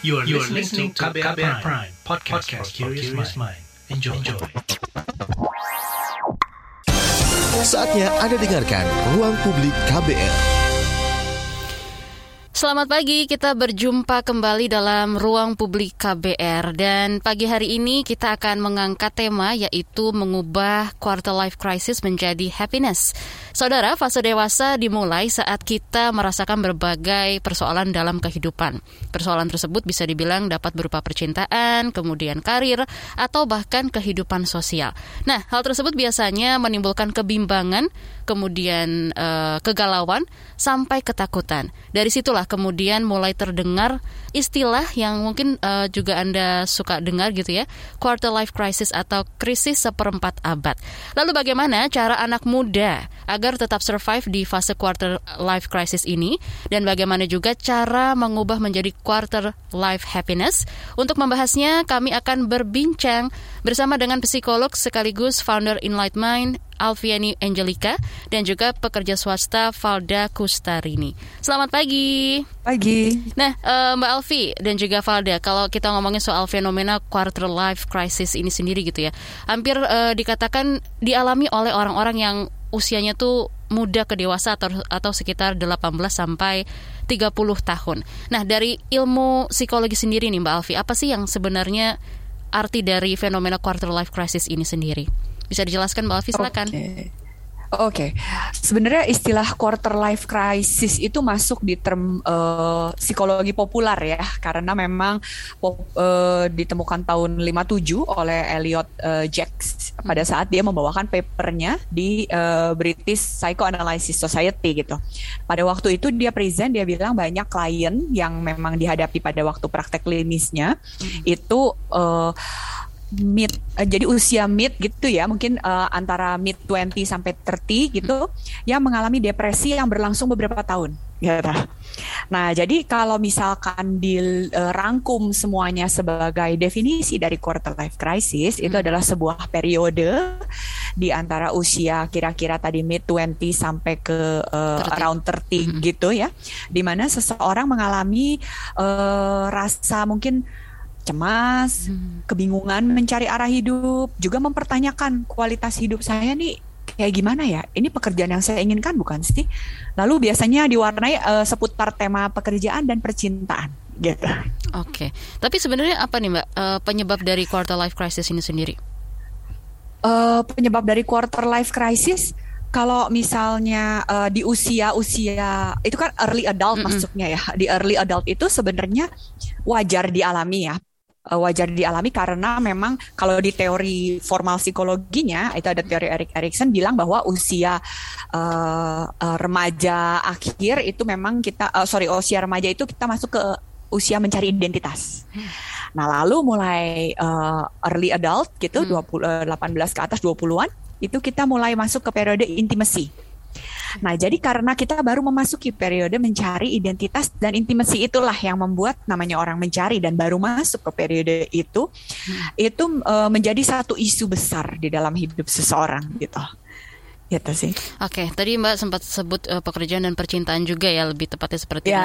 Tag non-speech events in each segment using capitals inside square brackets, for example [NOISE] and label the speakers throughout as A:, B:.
A: You are, you are listening to KBR, KBR Prime, Prime podcast, podcast for curious mind. Enjoy. Enjoy.
B: Saatnya Anda dengarkan Ruang Publik KBR.
C: Selamat pagi, kita berjumpa kembali dalam ruang publik KBR dan pagi hari ini kita akan mengangkat tema yaitu mengubah quarter life crisis menjadi happiness. Saudara, fase dewasa dimulai saat kita merasakan berbagai persoalan dalam kehidupan. Persoalan tersebut bisa dibilang dapat berupa percintaan, kemudian karir, atau bahkan kehidupan sosial. Nah, hal tersebut biasanya menimbulkan kebimbangan, kemudian e, kegalauan, sampai ketakutan. Dari situlah kemudian mulai terdengar istilah yang mungkin uh, juga Anda suka dengar gitu ya, quarter life crisis atau krisis seperempat abad. Lalu bagaimana cara anak muda agar tetap survive di fase quarter life crisis ini dan bagaimana juga cara mengubah menjadi quarter life happiness? Untuk membahasnya kami akan berbincang bersama dengan psikolog sekaligus founder Enlight Mind Alfiani Angelica dan juga pekerja swasta Valda Kustarini. Selamat pagi.
D: Pagi.
C: Nah, uh, Mbak Alfi dan juga Valda, kalau kita ngomongin soal fenomena quarter life crisis ini sendiri gitu ya, hampir uh, dikatakan dialami oleh orang-orang yang usianya tuh muda ke dewasa atau atau sekitar 18 sampai 30 tahun. Nah, dari ilmu psikologi sendiri nih Mbak Alfi, apa sih yang sebenarnya arti dari fenomena quarter life crisis ini sendiri? Bisa dijelaskan Mbak Alfi silakan.
D: Okay. Oke, okay. sebenarnya istilah quarter life crisis itu masuk di term uh, psikologi populer ya, karena memang pop, uh, ditemukan tahun 57 oleh Elliot uh, Jacks pada saat dia membawakan papernya di uh, British Psychoanalysis Society gitu. Pada waktu itu dia present, dia bilang banyak klien yang memang dihadapi pada waktu praktek klinisnya hmm. itu uh, mid uh, jadi usia mid gitu ya mungkin uh, antara mid 20 sampai 30 gitu yang mengalami depresi yang berlangsung beberapa tahun gitu. Nah, jadi kalau misalkan dirangkum semuanya sebagai definisi dari quarter life crisis itu hmm. adalah sebuah periode di antara usia kira-kira tadi mid 20 sampai ke uh, 30. around 30 hmm. gitu ya. Di mana seseorang mengalami uh, rasa mungkin cemas, hmm. kebingungan mencari arah hidup, juga mempertanyakan kualitas hidup saya nih kayak gimana ya? Ini pekerjaan yang saya inginkan bukan sih? Lalu biasanya diwarnai uh, seputar tema pekerjaan dan percintaan gitu.
C: Oke. Okay. Tapi sebenarnya apa nih Mbak uh, penyebab dari quarter life crisis ini sendiri?
D: Uh, penyebab dari quarter life crisis kalau misalnya uh, di usia-usia itu kan early adult mm -hmm. masuknya ya. Di early adult itu sebenarnya wajar dialami ya uh, wajar dialami karena memang kalau di teori formal psikologinya itu ada teori Erik Erikson bilang bahwa usia uh, uh, remaja akhir itu memang kita uh, sorry usia remaja itu kita masuk ke usia mencari identitas. Nah, lalu mulai uh, early adult gitu hmm. 20 18 ke atas 20-an itu kita mulai masuk ke periode intimacy. Nah, jadi karena kita baru memasuki periode mencari identitas dan intimasi itulah yang membuat namanya orang mencari dan baru masuk ke periode itu, hmm. itu uh, menjadi satu isu besar di dalam hidup seseorang gitu. Gitu sih.
C: Oke, okay, tadi Mbak sempat sebut uh, pekerjaan dan percintaan juga ya lebih tepatnya seperti ya,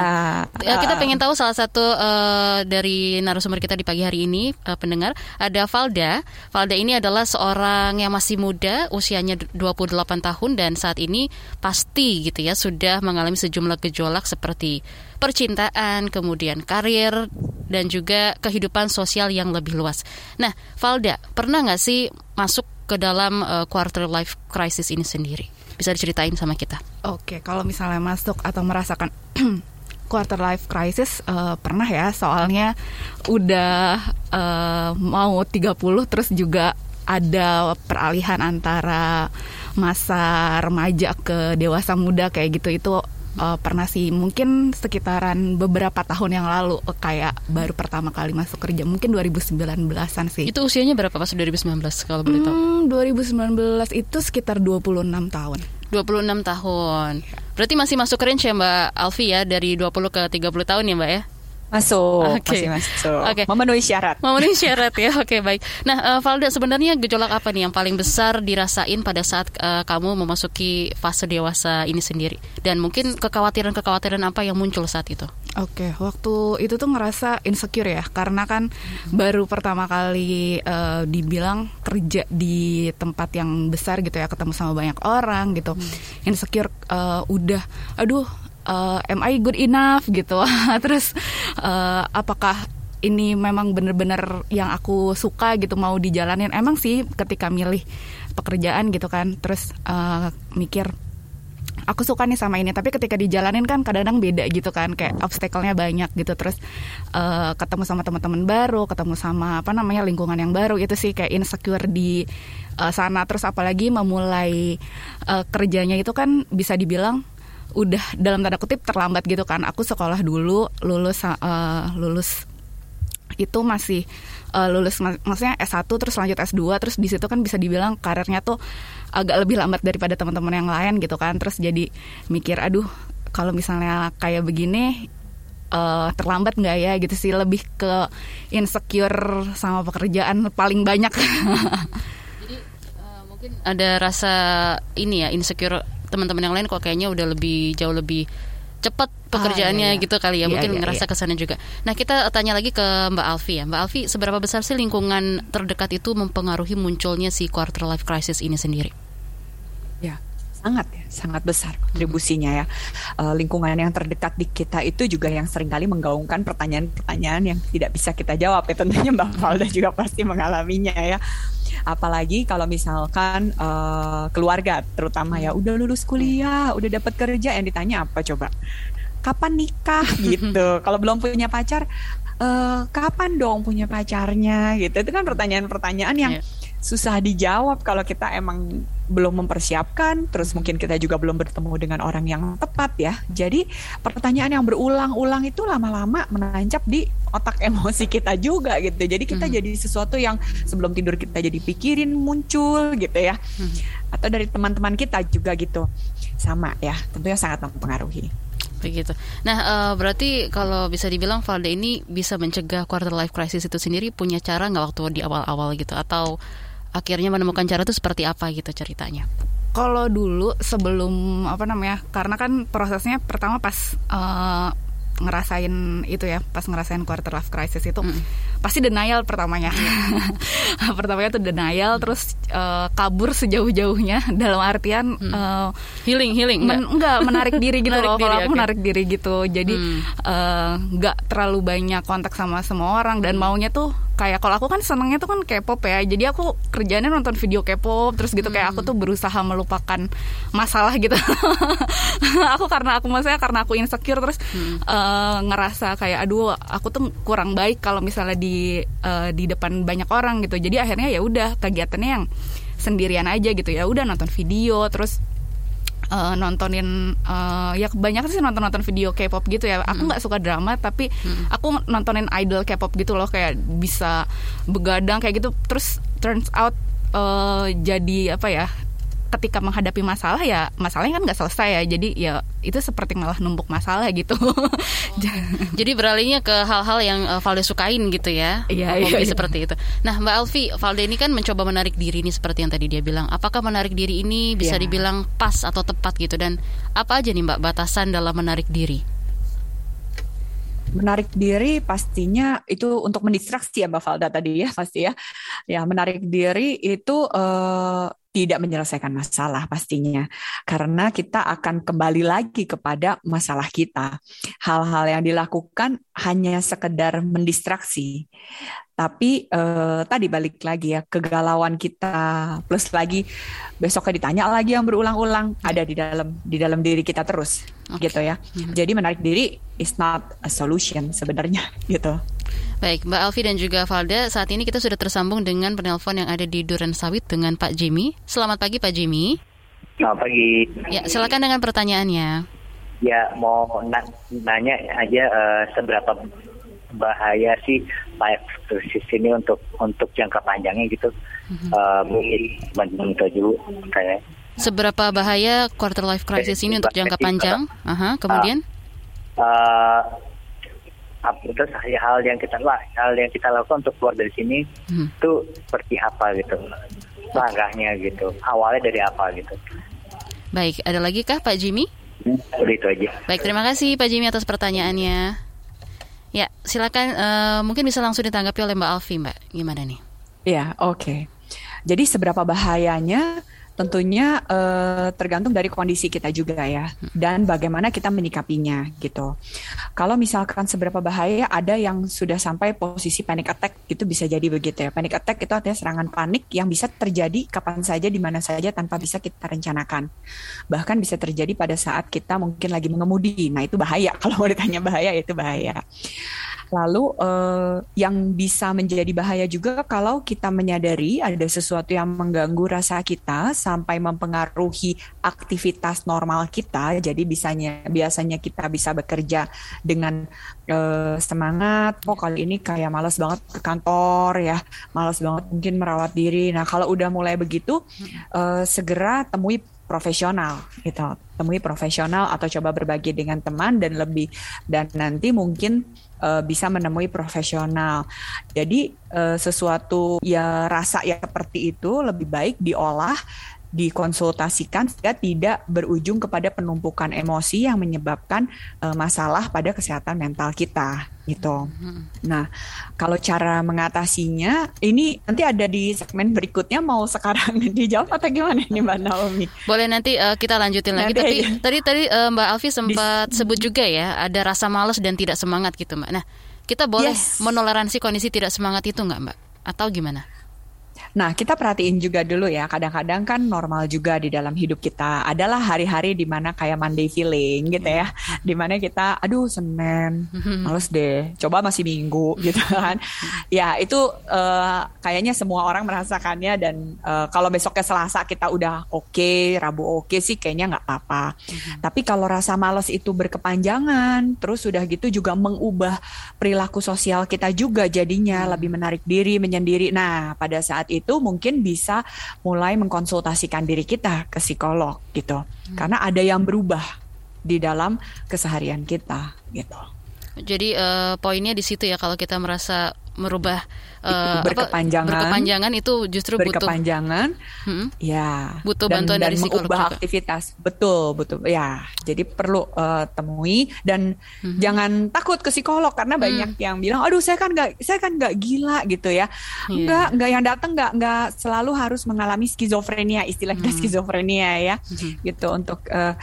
C: itu. Uh, kita pengen tahu salah satu uh, dari narasumber kita di pagi hari ini uh, pendengar ada Valda. Valda ini adalah seorang yang masih muda, usianya 28 tahun dan saat ini pasti gitu ya sudah mengalami sejumlah gejolak seperti percintaan, kemudian karir dan juga kehidupan sosial yang lebih luas. Nah, Valda, pernah nggak sih masuk ke dalam uh, quarter life crisis ini sendiri? Bisa diceritain sama kita?
E: Oke, kalau misalnya masuk atau merasakan [CLEARS THROAT] quarter life crisis uh, pernah ya, soalnya udah uh, mau 30 terus juga ada peralihan antara masa remaja ke dewasa muda kayak gitu itu uh, pernah sih mungkin sekitaran beberapa tahun yang lalu kayak baru pertama kali masuk kerja mungkin 2019-an sih.
C: Itu usianya berapa pas 2019 kalau boleh tahu? Hmm,
E: 2019 itu sekitar 26 tahun.
C: 26 tahun. Berarti masih masuk range ya Mbak Alfi ya dari 20 ke 30 tahun ya Mbak ya?
D: Masuk,
C: Oke.
D: masih masuk.
C: Oke.
D: Memenuhi syarat.
C: Memenuhi [LAUGHS] syarat ya, oke baik. Nah, eh, Valda sebenarnya gejolak apa nih yang paling besar dirasain pada saat eh, kamu memasuki fase dewasa ini sendiri? Dan mungkin kekhawatiran-kekhawatiran apa yang muncul saat itu?
E: Oke, waktu itu tuh ngerasa insecure ya, karena kan baru pertama kali eh, dibilang kerja di tempat yang besar gitu ya, ketemu sama banyak orang gitu, insecure eh, udah, aduh, eh, am I good enough gitu, [LAUGHS] terus eh, apakah ini memang bener-bener yang aku suka gitu mau dijalanin? Emang sih ketika milih pekerjaan gitu kan, terus eh, mikir aku suka nih sama ini tapi ketika dijalanin kan kadang-kadang beda gitu kan kayak obstacle-nya banyak gitu. Terus eh, ketemu sama teman-teman baru ketemu sama apa namanya lingkungan yang baru itu sih kayak insecure di eh, sana. Terus apalagi memulai eh, kerjanya itu kan bisa dibilang udah dalam tanda kutip terlambat gitu kan. Aku sekolah dulu lulus eh, lulus itu masih uh, lulus mak- maksudnya S1 terus lanjut S2 terus di situ kan bisa dibilang karirnya tuh agak lebih lambat daripada teman-teman yang lain gitu kan. Terus jadi mikir aduh kalau misalnya kayak begini uh, terlambat nggak ya? Gitu sih lebih ke insecure sama pekerjaan paling banyak. [LAUGHS]
C: Mungkin ada rasa ini ya insecure teman-teman yang lain kok kayaknya udah lebih jauh lebih cepat pekerjaannya
E: iya, iya.
C: gitu kali ya
E: Iya,
C: mungkin
E: iya,
C: ngerasa
E: iya.
C: ke sana juga. Nah kita tanya lagi ke Mbak Alfi ya Mbak Alfi seberapa besar sih lingkungan terdekat itu mempengaruhi munculnya si quarter life crisis ini sendiri?
D: Ya, sangat ya, sangat besar kontribusinya ya. Eh, lingkungan yang terdekat di kita itu juga yang sering kali menggaungkan pertanyaan-pertanyaan yang tidak bisa kita jawab ya. Tentunya Mbak Valda juga pasti mengalaminya ya. Apalagi kalau misalkan eh, keluarga terutama ya udah lulus kuliah, udah dapat kerja yang ditanya apa coba? Kapan nikah [LAUGHS] gitu. Kalau belum punya pacar eh, kapan dong punya pacarnya gitu. Itu kan pertanyaan-pertanyaan yang
C: Iya.
D: susah dijawab kalau kita emang belum mempersiapkan, terus mungkin kita juga belum bertemu dengan orang yang tepat ya. Jadi pertanyaan yang berulang-ulang itu lama-lama menancap di otak [LAUGHS] emosi kita juga gitu. Jadi kita
C: Mhm.
D: jadi sesuatu yang sebelum tidur kita jadi pikirin muncul gitu ya. Atau dari teman-teman kita juga gitu. Sama ya, tentunya sangat mempengaruhi.
C: Begitu. Nah, eh, berarti kalau bisa dibilang Valda ini bisa mencegah quarter life crisis itu sendiri punya cara nggak waktu di awal-awal gitu atau akhirnya menemukan cara itu seperti apa gitu ceritanya?
E: Kalau dulu sebelum apa namanya, karena kan prosesnya pertama pas eh, ngerasain itu ya, pas ngerasain quarter life crisis itu
C: Mm.
E: pasti denial pertamanya. [LAUGHS] pertamanya tuh denial, terus eh, kabur sejauh-jauhnya [LAUGHS] dalam artian eh,
C: Healing, healing.
E: men- enggak menarik diri gitu [LAUGHS]
C: Menarik
E: loh. Kalau
C: diri,
E: aku
C: oke.
E: menarik diri gitu. Jadi
C: Hmm.
E: eh, nggak terlalu banyak kontak sama semua orang dan maunya tuh kayak kalau aku kan senengnya tuh kan K-pop ya. Jadi aku kerjanya nonton video K-pop terus gitu kayak aku tuh berusaha melupakan masalah gitu. [LAUGHS] aku karena aku maksudnya karena aku insecure terus eh, ngerasa kayak aduh aku tuh kurang baik kalau misalnya di eh, di depan banyak orang gitu. Jadi akhirnya ya udah kegiatannya yang sendirian aja gitu ya. Udah nonton video terus eh, nontonin eh, ya kebanyakan sih nonton nonton video K-pop gitu ya. Aku nggak suka drama tapi aku nontonin idol K-pop gitu loh kayak bisa begadang kayak gitu. Terus turns out eh, jadi apa ya? Ketika menghadapi masalah ya masalahnya kan nggak selesai ya. Jadi ya itu seperti malah numpuk masalah gitu. [LAUGHS]
C: Jadi beralihnya ke hal-hal yang eh, Valda sukain gitu ya.
E: Iya,
C: Hobi
E: iya, iya.
C: seperti itu. Nah, Mbak Alfi, Valda ini kan mencoba menarik diri nih seperti yang tadi dia bilang. Apakah menarik diri ini bisa
D: Iya.
C: dibilang pas atau tepat gitu dan apa aja nih Mbak batasan dalam menarik diri?
D: Menarik diri pastinya itu untuk mendistraksi ya Mbak Valda tadi ya pasti ya. Ya menarik diri itu eh, tidak menyelesaikan masalah pastinya karena kita akan kembali lagi kepada masalah kita. Hal-hal yang dilakukan hanya sekedar mendistraksi. Tapi eh, tadi balik lagi ya kegalauan kita plus lagi besoknya ditanya lagi yang berulang-ulang ada di dalam di dalam diri kita terus
C: Oke.
D: gitu ya. Jadi menarik diri is not a solution sebenarnya [LAUGHS] gitu.
C: Baik, Mbak Alfi dan juga Valda, saat ini kita sudah tersambung dengan penelpon yang ada di Duren Sawit dengan Pak Jimmy. Selamat pagi Pak Jimmy.
F: Selamat pagi.
C: Ya, silakan dengan pertanyaannya.
F: Ya mau na- nanya aja eh, seberapa bahaya sih life crisis ini untuk untuk jangka panjangnya gitu. Eh, mungkin bantu dulu kayak
C: Seberapa bahaya quarter life crisis ini untuk jangka panjang? Aha, kemudian?
F: eh, ap- terus hal yang kita hal yang kita lakukan untuk keluar dari sini
C: Hmm.
F: itu seperti apa gitu langkahnya gitu awalnya dari apa gitu
C: Baik, ada lagi kah Pak Jimmy?
F: udah itu aja
C: Baik, terima kasih Pak Jimmy atas pertanyaannya. Ya, silakan eh, mungkin bisa langsung ditanggapi oleh Mbak Alfi, Mbak. Gimana nih?
D: Ya, oke. Jadi seberapa bahayanya tentunya eh, tergantung dari kondisi kita juga ya dan bagaimana kita menyikapinya gitu. Kalau misalkan seberapa bahaya ada yang sudah sampai posisi panic attack gitu bisa jadi begitu ya. Panic attack itu artinya serangan panik yang bisa terjadi kapan saja di mana saja tanpa bisa kita rencanakan. Bahkan bisa terjadi pada saat kita mungkin lagi mengemudi. Nah, itu bahaya. [LAUGHS] Kalau mau ditanya bahaya itu bahaya. Lalu eh, yang bisa menjadi bahaya juga kalau kita menyadari ada sesuatu yang mengganggu rasa kita sampai mempengaruhi aktivitas normal kita. Jadi bisanya biasanya kita bisa bekerja dengan eh, semangat. Oh kali ini kayak males banget ke kantor ya, males banget mungkin merawat diri. Nah kalau udah mulai begitu, eh, segera temui profesional gitu. Temui profesional atau coba berbagi dengan teman dan lebih dan nanti mungkin uh, bisa menemui profesional. Jadi uh, sesuatu ya rasa yang seperti itu lebih baik diolah dikonsultasikan sehingga tidak berujung kepada penumpukan emosi yang menyebabkan uh, masalah pada kesehatan mental kita gitu. Nah, kalau cara mengatasinya ini nanti ada di segmen berikutnya mau sekarang [LAUGHS] dijawab atau gimana nih Mbak Naomi?
C: Boleh nanti eh, kita lanjutin lagi.
D: Nanti
C: Tapi
D: aja.
C: tadi tadi eh, Mbak Alfi sempat sebut juga ya ada rasa malas dan tidak semangat gitu, Mbak. Nah, kita boleh
D: Yes.
C: menoleransi kondisi tidak semangat itu nggak, Mbak? Atau gimana?
D: Nah, kita perhatiin juga dulu ya. Kadang-kadang kan normal juga di dalam hidup kita. Adalah hari-hari di mana kayak Monday feeling gitu ya. Di mana kita, aduh Senin, males deh. Coba masih Minggu gitu kan. Ya, itu eh, kayaknya semua orang merasakannya. Dan eh, kalau besoknya Selasa kita udah oke, Rabu oke sih kayaknya nggak apa-apa. Tapi kalau rasa males itu berkepanjangan, terus sudah gitu juga mengubah perilaku sosial kita juga jadinya lebih menarik diri, menyendiri. Nah, pada saat itu mungkin bisa mulai mengkonsultasikan diri kita ke psikolog gitu. Karena ada yang berubah di dalam keseharian kita gitu.
C: Jadi eh, poinnya di situ ya kalau kita merasa merubah eh, apa,
D: berkepanjangan.
C: berkepanjangan itu justru butuh
D: Berkepanjangan
C: Hmm.
D: ya
C: Butuh
D: dan,
C: bantuan
D: dan
C: dari psikolog
D: mengubah
C: juga.
D: aktivitas. Betul, betul. Ya, jadi perlu eh, temui dan
C: Hmm.
D: jangan takut ke psikolog karena banyak yang bilang, "Aduh, saya kan nggak saya kan nggak gila gitu ya." Enggak, enggak yang datang nggak nggak selalu harus mengalami skizofrenia, istilah kita
C: Hmm.
D: skizofrenia ya. Gitu untuk eh,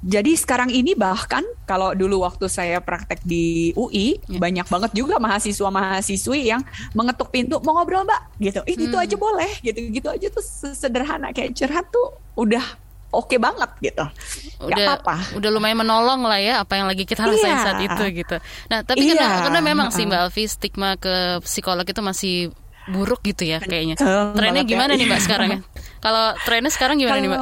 D: jadi sekarang ini bahkan kalau dulu waktu saya praktek di UI,
C: Ya.
D: banyak banget juga mahasiswa-mahasiswi yang mengetuk pintu mau ngobrol, Mbak, gitu. Ih, itu
C: Hmm.
D: aja boleh, gitu. Gitu aja tuh sederhana kayak curhat tuh udah oke banget gitu.
C: Udah
D: apa-apa.
C: udah lumayan menolong lah ya apa yang lagi kita rasain
D: Iya.
C: saat itu gitu. Nah tapi karena
D: Iya,
C: karena memang sih. Mbak Alfi stigma ke psikolog itu masih buruk gitu ya kayaknya.
D: Betul
C: Trennya
D: ya.
C: gimana nih Mbak sekarang ya? [LAUGHS] Kalau trennya sekarang gimana nih Mbak?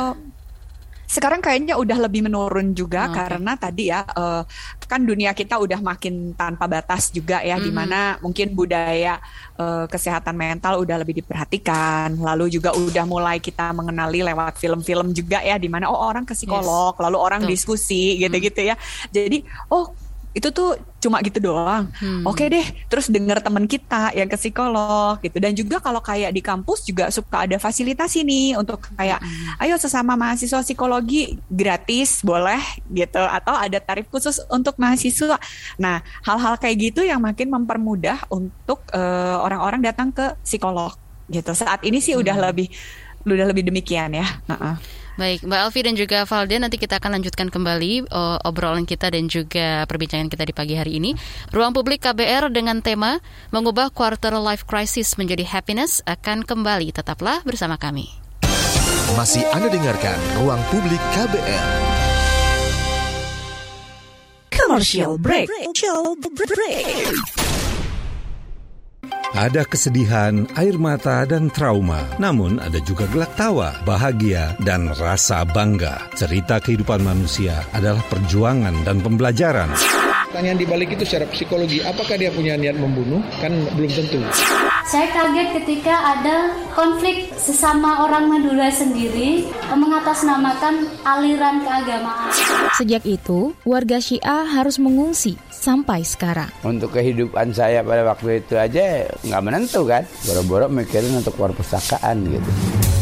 D: Sekarang kayaknya udah lebih menurun juga
C: Oke.
D: karena tadi ya eh, kan dunia kita udah makin tanpa batas juga ya di
C: Mhm.
D: mana mungkin budaya eh, kesehatan mental udah lebih diperhatikan lalu juga udah mulai kita mengenali lewat film-film juga ya di mana oh orang ke psikolog lalu orang
C: Betul.
D: diskusi gitu-gitu ya jadi oh itu tuh cuma gitu doang.
C: Hmm.
D: Oke deh, terus denger temen kita yang ke psikolog gitu. Dan juga kalau kayak di kampus juga suka ada fasilitas ini untuk kayak ayo sesama mahasiswa psikologi gratis boleh gitu atau ada tarif khusus untuk mahasiswa. Nah, hal-hal kayak gitu yang makin mempermudah untuk eh, orang-orang datang ke psikolog gitu. Saat ini sih udah lebih udah lebih demikian ya. Heeh.
C: Baik, Mbak Alfi dan juga Valden nanti kita akan lanjutkan kembali uh, obrolan kita dan juga perbincangan kita di pagi hari ini. Ruang Publik KBR dengan tema mengubah quarter life crisis menjadi happiness akan kembali. Tetaplah bersama kami.
B: Masih Anda dengarkan Ruang Publik KBR.
G: Commercial break. Commercial break.
H: Ada kesedihan, air mata, dan trauma. Namun ada juga gelak tawa, bahagia, dan rasa bangga. Cerita kehidupan manusia adalah perjuangan dan pembelajaran.
I: Pertanyaan di balik itu secara psikologi, apakah dia punya niat membunuh? Kan belum tentu.
J: Saya kaget ketika ada konflik sesama orang Madura sendiri mengatasnamakan aliran keagamaan.
K: Sejak itu, warga Syiah harus mengungsi sampai sekarang.
L: Untuk kehidupan saya pada waktu itu aja nggak menentu kan. Boro-boro mikirin untuk perpustakaan gitu.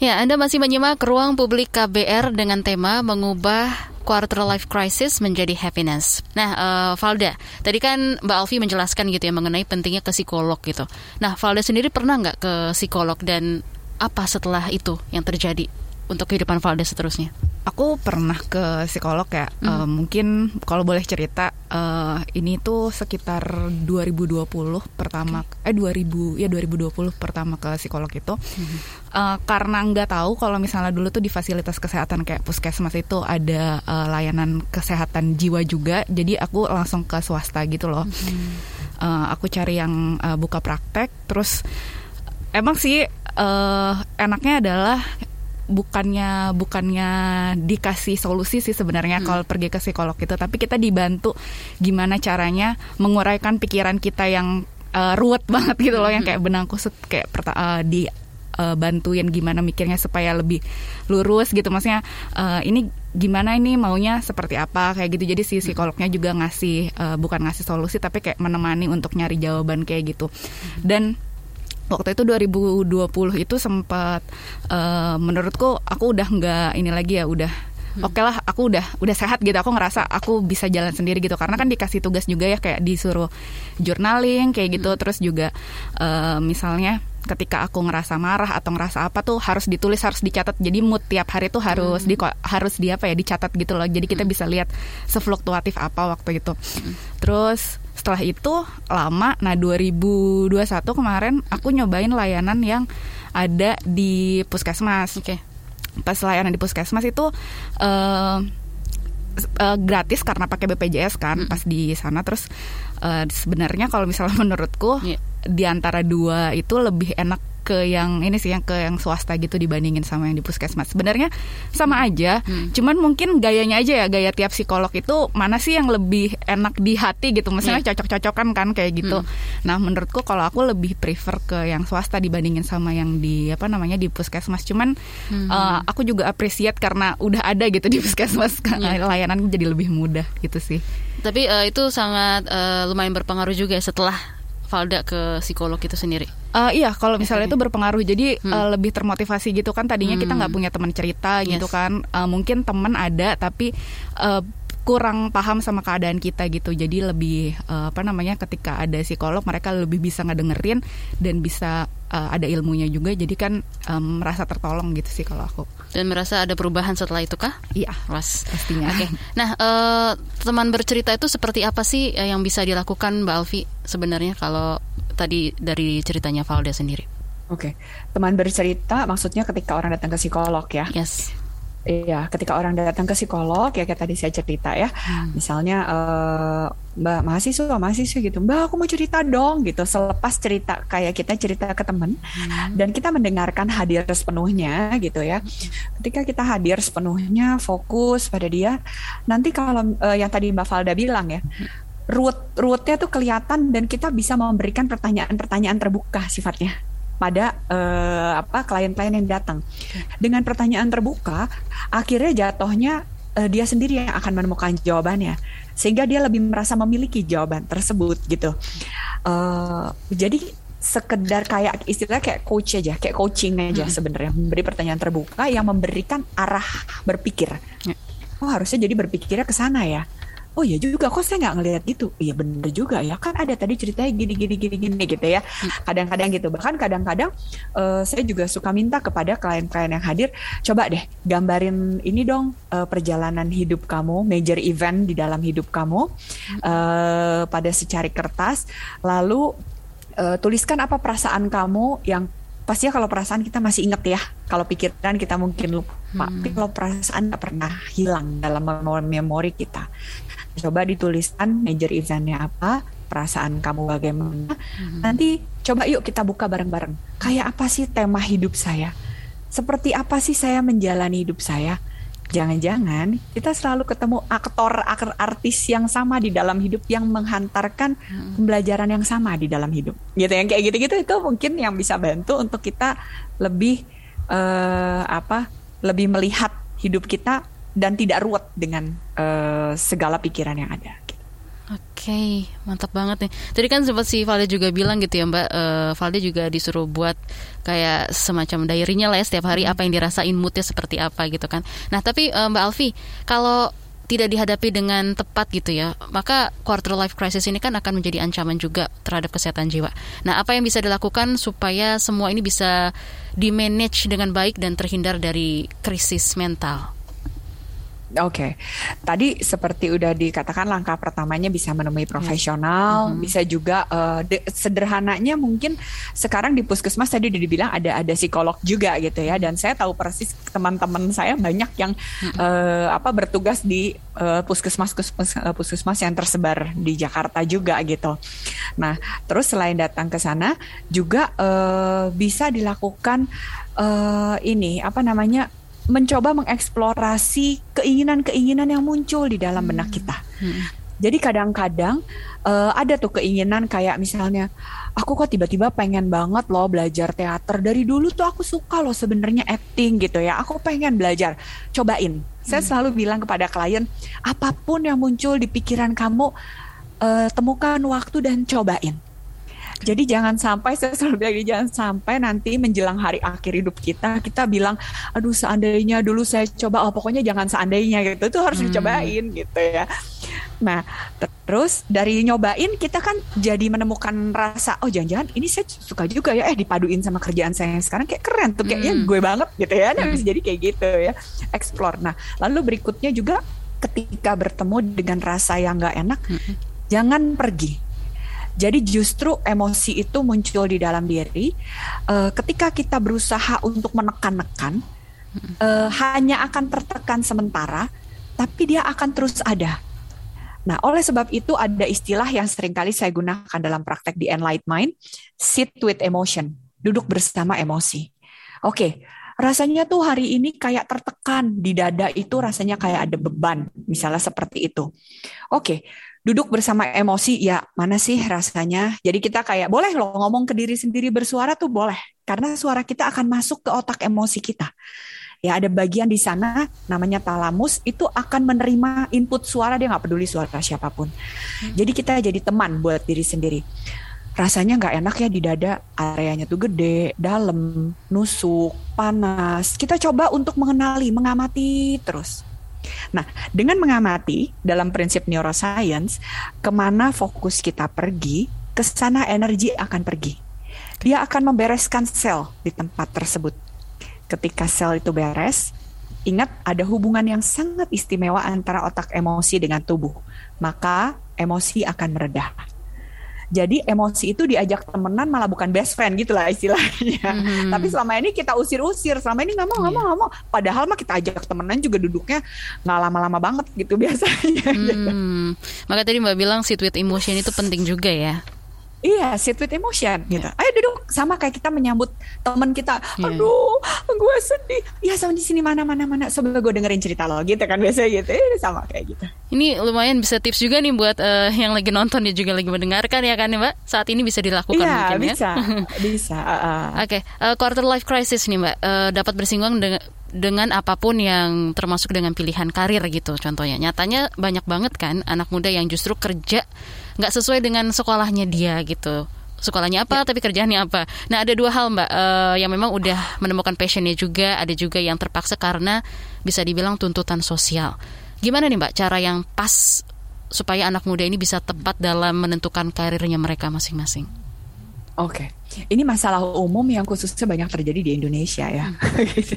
C: Ya, Anda masih menyimak ruang publik KBR dengan tema mengubah quarter life crisis menjadi happiness. Nah, uh, Valda, tadi kan Mbak Alfi menjelaskan gitu ya mengenai pentingnya ke psikolog gitu. Nah, Valda sendiri pernah nggak ke psikolog dan apa setelah itu yang terjadi untuk kehidupan Valda seterusnya?
E: aku pernah ke psikolog ya. Mm. Uh, mungkin kalau boleh cerita uh, ini tuh sekitar 2020 pertama okay. eh 2000 ya 2020 pertama ke psikolog itu. Mm. Uh, karena nggak tahu kalau misalnya dulu tuh di fasilitas kesehatan kayak puskesmas itu ada uh, layanan kesehatan jiwa juga. Jadi aku langsung ke swasta gitu loh. Mm. Uh, aku cari yang uh, buka praktek terus emang sih uh, enaknya adalah bukannya bukannya dikasih solusi sih sebenarnya hmm. kalau pergi ke psikolog itu tapi kita dibantu gimana caranya menguraikan pikiran kita yang uh, ruwet [LAUGHS] banget gitu loh hmm. yang kayak benang kusut kayak uh, di uh, bantuin gimana mikirnya supaya lebih lurus gitu maksudnya uh, ini gimana ini maunya seperti apa kayak gitu jadi si hmm. psikolognya juga ngasih uh, bukan ngasih solusi tapi kayak menemani untuk nyari jawaban kayak gitu hmm. dan waktu itu 2020 itu sempat uh, menurutku aku udah nggak ini lagi ya udah hmm. oke okay lah aku udah udah sehat gitu aku ngerasa aku bisa jalan sendiri gitu karena kan dikasih tugas juga ya kayak disuruh journaling kayak gitu hmm. terus juga uh, misalnya ketika aku ngerasa marah atau ngerasa apa tuh harus ditulis harus dicatat jadi mood tiap hari tuh harus hmm. di harus di apa ya dicatat gitu loh jadi kita hmm. bisa lihat sefluktuatif apa waktu itu hmm. terus setelah itu lama nah 2021 kemarin aku nyobain layanan yang ada di puskesmas
C: oke okay.
E: pas layanan di puskesmas itu uh, uh, gratis karena pakai BPJS kan mm. pas di sana terus uh, sebenarnya kalau misalnya [LAUGHS] menurutku yeah. di antara dua itu lebih enak ke yang ini sih yang ke yang swasta gitu dibandingin sama yang di puskesmas. Sebenarnya sama aja, hmm. cuman mungkin gayanya aja ya gaya tiap psikolog itu mana sih yang lebih enak di hati gitu. Misalnya yeah. cocok-cocokan kan kayak gitu. Hmm. Nah, menurutku kalau aku lebih prefer ke yang swasta dibandingin sama yang di apa namanya di puskesmas. Cuman hmm. uh, aku juga appreciate karena udah ada gitu di puskesmas [LAUGHS] yeah. layanan jadi lebih mudah gitu sih.
C: Tapi uh, itu sangat uh, lumayan berpengaruh juga setelah Valda ke psikolog itu sendiri.
E: Uh, iya, kalau misalnya itu berpengaruh, jadi hmm. uh, lebih termotivasi gitu kan. Tadinya hmm. kita nggak punya teman cerita gitu yes. kan. Uh, mungkin teman ada, tapi uh, kurang paham sama keadaan kita gitu. Jadi lebih uh, apa namanya ketika ada psikolog mereka lebih bisa ngedengerin dan bisa uh, ada ilmunya juga. Jadi kan um, merasa tertolong gitu sih kalau aku.
C: Dan merasa ada perubahan setelah itu kah?
E: Iya,
C: mas
E: pastinya.
C: Oke. Okay. Nah, uh, teman bercerita itu seperti apa sih yang bisa dilakukan Mbak Alfi sebenarnya kalau tadi dari ceritanya Valda sendiri.
D: Oke, okay. teman bercerita maksudnya ketika orang datang ke psikolog ya.
C: Yes.
D: Iya, ketika orang datang ke psikolog ya kayak tadi saya cerita ya, hmm. misalnya uh, Mbak mahasiswa mahasiswa gitu, Mbak aku mau cerita dong gitu. Selepas cerita kayak kita cerita ke teman hmm. dan kita mendengarkan hadir sepenuhnya gitu ya. Ketika kita hadir sepenuhnya fokus pada dia, nanti kalau uh, yang tadi Mbak Valda bilang ya, root rootnya tuh kelihatan dan kita bisa memberikan pertanyaan-pertanyaan terbuka sifatnya pada uh, apa klien-klien yang datang. Dengan pertanyaan terbuka, akhirnya jatuhnya uh, dia sendiri yang akan menemukan jawabannya, sehingga dia lebih merasa memiliki jawaban tersebut gitu. Uh, jadi sekedar kayak istilah kayak coach aja, kayak coaching aja hmm. sebenarnya memberi pertanyaan terbuka yang memberikan arah berpikir. Ya. Oh harusnya jadi berpikirnya ke sana ya oh ya juga kok saya nggak ngelihat gitu? Iya bener juga ya kan ada tadi ceritanya gini gini gini gini gitu ya. Kadang-kadang gitu bahkan kadang-kadang uh, saya juga suka minta kepada klien-klien yang hadir coba deh gambarin ini dong uh, perjalanan hidup kamu major event di dalam hidup kamu uh, pada secari kertas lalu uh, tuliskan apa perasaan kamu yang pasti ya kalau perasaan kita masih inget ya kalau pikiran kita mungkin lupa. Hmm. tapi kalau perasaan nggak pernah hilang dalam memori kita coba dituliskan major eventnya apa perasaan kamu bagaimana. Hmm. nanti coba yuk kita buka bareng-bareng. Kayak apa sih tema hidup saya? Seperti apa sih saya menjalani hidup saya? Jangan-jangan kita selalu ketemu aktor aktor artis yang sama di dalam hidup yang menghantarkan hmm. pembelajaran yang sama di dalam hidup. Gitu yang kayak gitu-gitu itu mungkin yang bisa bantu untuk kita lebih uh, apa lebih melihat hidup kita dan tidak ruwet dengan segala pikiran yang ada
C: Oke, okay, mantap banget nih. Tadi kan sempat si Valde juga bilang gitu ya Mbak, uh, Valde juga disuruh buat kayak semacam diary-nya lah ya setiap hari apa yang dirasain moodnya seperti apa gitu kan. Nah tapi uh, Mbak Alfi, kalau tidak dihadapi dengan tepat gitu ya, maka quarter life crisis ini kan akan menjadi ancaman juga terhadap kesehatan jiwa. Nah, apa yang bisa dilakukan supaya semua ini bisa di-manage dengan baik dan terhindar dari krisis mental?
D: Oke, okay. tadi seperti udah dikatakan langkah pertamanya bisa menemui profesional, mm -hmm. bisa juga uh, sederhananya mungkin sekarang di puskesmas tadi udah dibilang ada ada psikolog juga gitu ya, dan saya tahu persis teman-teman saya banyak yang mm -hmm. uh, apa bertugas di uh, puskesmas puskesmas, uh, puskesmas yang tersebar di Jakarta juga gitu. Nah, terus selain datang ke sana juga uh, bisa dilakukan uh, ini apa namanya mencoba mengeksplorasi keinginan-keinginan yang muncul di dalam benak hmm. kita. Hmm. Jadi kadang-kadang uh, ada tuh keinginan kayak misalnya aku kok tiba-tiba pengen banget loh belajar teater dari dulu tuh aku suka loh sebenarnya acting gitu ya. Aku pengen belajar. Cobain. Saya hmm. selalu bilang kepada klien apa pun yang muncul di pikiran kamu uh, temukan waktu dan cobain jadi jangan sampai [LAUGHS] saya selalu bilang jangan sampai nanti menjelang hari akhir hidup kita kita bilang aduh seandainya dulu saya coba oh pokoknya jangan seandainya gitu itu harus hmm. dicobain gitu ya. Nah, terus dari nyobain kita kan jadi menemukan rasa oh jangan-jangan ini saya suka juga ya eh dipaduin sama kerjaan saya yang sekarang kayak keren tuh kayaknya hmm. gue banget gitu ya. Nah, bisa jadi kayak gitu ya. Explore. Nah, lalu berikutnya juga ketika bertemu dengan rasa yang nggak enak, hmm. jangan pergi jadi justru emosi itu muncul di dalam diri uh, ketika kita berusaha untuk menekan-nekan uh, hanya akan tertekan sementara, tapi dia akan terus ada. Nah, oleh sebab itu ada istilah yang sering kali saya gunakan dalam praktek di Enlight Mind, sit with emotion, duduk bersama emosi. Oke, rasanya tuh hari ini kayak tertekan di dada itu rasanya kayak ada beban, misalnya seperti itu. Oke, duduk bersama emosi ya mana sih rasanya? Jadi kita kayak boleh loh ngomong ke diri sendiri bersuara tuh boleh. Karena suara kita akan masuk ke otak emosi kita. Ya ada bagian di sana namanya talamus itu akan menerima input suara dia nggak peduli suara siapa pun. Hmm. jadi kita jadi teman buat diri sendiri. Rasanya nggak enak ya di dada areanya tuh gede dalam nusuk panas. Kita coba untuk mengenali mengamati terus Nah, dengan mengamati dalam prinsip neuroscience, ke mana fokus kita pergi, ke sana energi akan pergi. Dia akan membereskan sel di tempat tersebut. Ketika sel itu beres, ingat ada hubungan yang sangat istimewa antara otak emosi dengan tubuh. Maka emosi akan meredah. Jadi emosi itu diajak temenan malah bukan best friend gitu lah istilahnya. Hmm. Tapi selama ini kita usir-usir, selama ini nggak mau nggak mau nggak mau. Padahal mah kita ajak temenan juga duduknya nggak lama-lama banget gitu [LAUGHS] biasanya. Hmm.
C: Maka tadi mbak bilang sit with emotion itu penting juga ya.
D: Iya, sit with emotion gitu. Yeah. Ayo duduk sama kayak kita menyambut teman kita. Yeah. Aduh, gue sedih. Ya sama di sini mana mana mana. Coba gue dengerin cerita lo gitu kan biasa gitu. Eh, sama kayak gitu.
C: Ini lumayan bisa tips juga nih buat uh, yang lagi nonton dan juga lagi mendengarkan ya kan ya Mbak. Saat ini bisa dilakukan
D: iya,
C: mungkin
D: bisa, ya. bisa. [LAUGHS] Uh, uh.
C: Oke, okay. uh, quarter life crisis nih Mbak. Uh, dapat bersinggung dengan dengan apa pun yang termasuk dengan pilihan karir gitu contohnya. Nyatanya banyak banget kan anak muda yang justru kerja nggak sesuai dengan sekolahnya dia gitu sekolahnya apa ya. tapi kerjaannya apa. Nah ada dua hal mbak uh, yang memang udah menemukan passionnya juga, ada juga yang terpaksa karena bisa dibilang tuntutan sosial. Gimana nih mbak cara yang pas supaya anak muda ini bisa tepat dalam menentukan karirnya mereka masing-masing?
D: Oke, ini masalah umum yang khususnya banyak terjadi di Indonesia ya.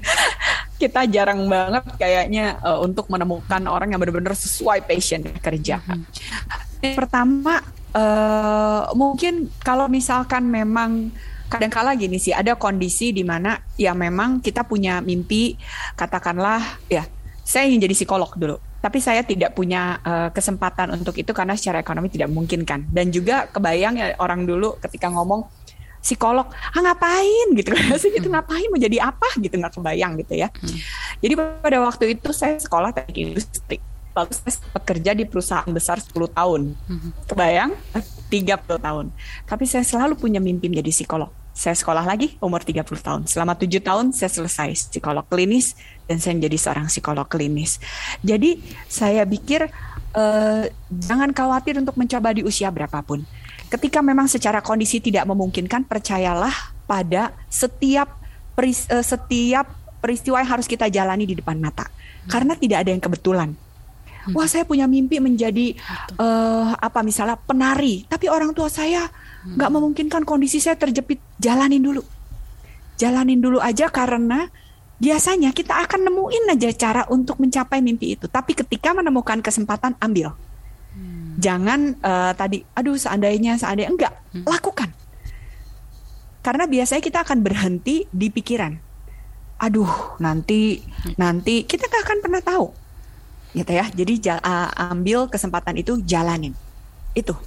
D: [LAUGHS] Kita jarang banget kayaknya uh, untuk menemukan orang yang benar-benar sesuai passion kerja. Yang pertama, uh, mungkin kalau misalkan memang kadang-kala gini sih, ada kondisi di mana ya memang kita punya mimpi, katakanlah ya, saya ingin jadi psikolog dulu. Tapi saya tidak punya uh, kesempatan untuk itu karena secara ekonomi tidak memungkinkan dan juga kebayang ya orang dulu ketika ngomong psikolog ah ngapain? gitu kan. [LAUGHS] Sih itu ngapain mau jadi apa gitu nggak kebayang gitu ya. Hmm. jadi pada waktu itu saya sekolah teknik industri lalu saya bekerja di perusahaan besar 10 tahun hmm. kebayang 30 tahun tapi saya selalu punya mimpi menjadi psikolog saya sekolah lagi umur 30 tahun. Selama tujuh tahun saya selesai psikolog klinis dan saya menjadi seorang psikolog klinis. Jadi saya pikir uh, jangan khawatir untuk mencoba di usia berapapun. Ketika memang secara kondisi tidak memungkinkan, percayalah pada setiap peris, uh, setiap peristiwa yang harus kita jalani di depan mata. Karena tidak ada yang kebetulan. Wah, saya punya mimpi menjadi uh, apa misalnya penari, tapi orang tua saya nggak hmm. memungkinkan kondisi saya terjepit. Jalanin dulu. Jalanin dulu aja karena biasanya kita akan nemuin aja cara untuk mencapai mimpi itu. Tapi ketika menemukan kesempatan ambil. Hmm. jangan uh, tadi aduh seandainya seandainya. Enggak. Hmm. lakukan. Karena biasanya kita akan berhenti di pikiran. Aduh nanti nanti kita nggak akan pernah tahu gitu ya jadi ambil kesempatan itu jalanin itu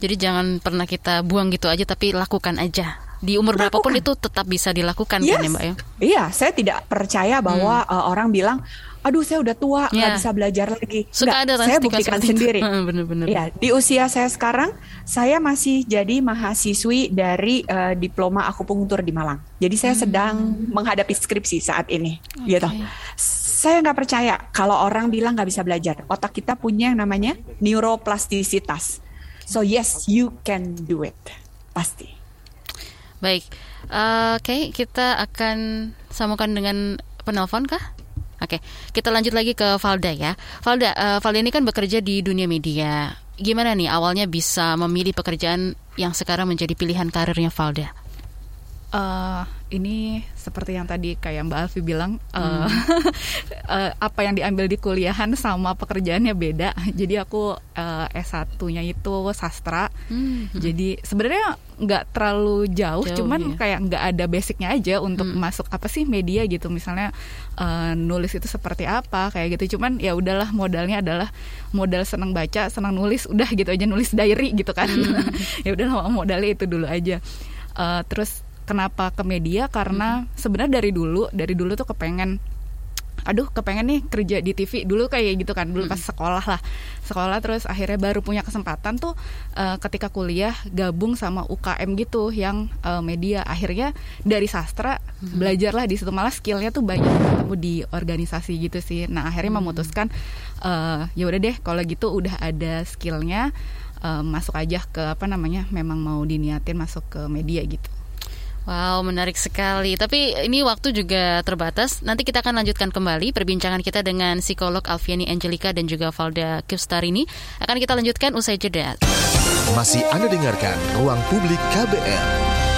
C: jadi jangan pernah kita buang gitu aja tapi lakukan aja. Di umur lakukan. berapapun itu tetap bisa dilakukan yes. kan ya Mbak ya?
D: Iya, saya tidak percaya bahwa hmm. uh, orang bilang aduh saya udah tua nggak yeah. bisa belajar lagi.
C: Suka Nggak, ada
D: saya buktikan sendiri. [LAUGHS]
C: Bener-bener.
D: Ya, di usia saya sekarang saya masih jadi mahasiswi dari uh, diploma akupunktur di Malang. Jadi saya hmm. sedang menghadapi skripsi saat ini, okay. gitu. Saya nggak percaya kalau orang bilang nggak bisa belajar. Otak kita punya yang namanya neuroplastisitas So yes, you can do it. Pasti.
C: Baik. Uh, Oke, okay, kita akan sambungkan dengan penelpon kah? Oke, okay. kita lanjut lagi ke Valda ya. Valda, uh, Valda ini kan bekerja di dunia media. Gimana nih awalnya bisa memilih pekerjaan yang sekarang menjadi pilihan karirnya Valda?
E: Uh, ini seperti yang tadi kayak Mbak Alfi bilang hmm. uh, [LAUGHS] apa yang diambil di kuliahan sama pekerjaannya beda. [LAUGHS] Jadi aku uh, S1-nya itu sastra. Hmm. Jadi sebenarnya nggak terlalu jauh, jauh cuman ya. kayak nggak ada basicnya aja untuk hmm. masuk apa sih media gitu. Misalnya uh, nulis itu seperti apa kayak gitu. Cuman ya udahlah modalnya adalah modal senang baca, senang nulis, udah gitu aja nulis diary gitu kan. Hmm. [LAUGHS] ya udahlah modalnya itu dulu aja. Uh, terus kenapa ke media? Karena hmm. sebenarnya dari dulu dari dulu tuh kepengen aduh kepengen nih kerja di TV dulu kayak gitu kan dulu pas sekolah lah. Sekolah terus akhirnya baru punya kesempatan tuh uh, ketika kuliah gabung sama UKM gitu yang uh, media. Akhirnya dari sastra hmm. belajarlah di situ. Malah skillnya tuh banyak ketemu di organisasi gitu sih. Nah akhirnya hmm. memutuskan uh, ya udah deh kalau gitu udah ada skillnya uh, masuk aja ke apa namanya memang mau diniatin masuk ke media gitu
C: Wow, menarik sekali. Tapi ini waktu juga terbatas. Nanti kita akan lanjutkan kembali perbincangan kita dengan psikolog Alfiani Angelika dan juga Valda Kipstar ini. Akan kita lanjutkan usai jeda.
B: Masih Anda dengarkan Ruang Publik KBR.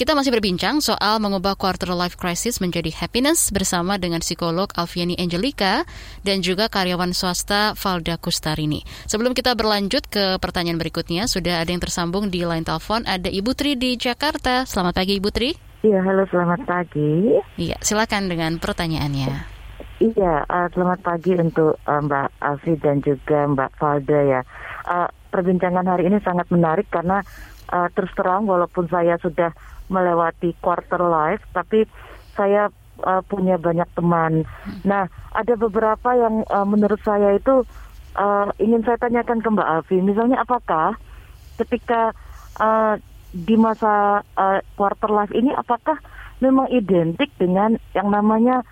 C: Kita masih berbincang soal mengubah quarter life crisis menjadi happiness bersama dengan psikolog Alfiani Angelika dan juga karyawan swasta Valda Kustarini. Sebelum kita berlanjut ke pertanyaan berikutnya, sudah ada yang tersambung di line telepon. Ada Ibu Tri di Jakarta. Selamat pagi Ibu Tri.
M: Iya, halo selamat pagi.
C: Iya, silakan dengan pertanyaannya.
M: Iya, uh, selamat pagi untuk uh, Mbak Alfi dan juga Mbak Valda ya. Uh, perbincangan hari ini sangat menarik karena uh, terus terang walaupun saya sudah melewati quarter life, tapi saya uh, punya banyak teman. Nah, ada beberapa yang uh, menurut saya itu uh, ingin saya tanyakan ke Mbak Alfi. Misalnya, apakah ketika uh, di masa uh, quarter life ini, apakah memang identik dengan yang namanya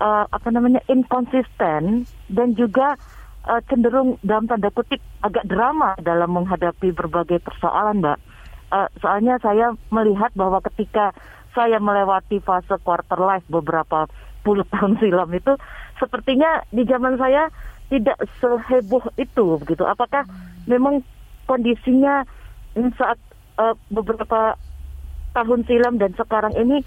M: uh, apa namanya inkonsisten dan juga uh, cenderung dalam tanda kutip agak drama dalam menghadapi berbagai persoalan, Mbak uh, soalnya saya melihat bahwa ketika saya melewati fase quarter life beberapa puluh [LAUGHS] tahun silam itu sepertinya di zaman saya tidak seheboh itu begitu. Apakah memang kondisinya saat uh, beberapa tahun silam dan sekarang ini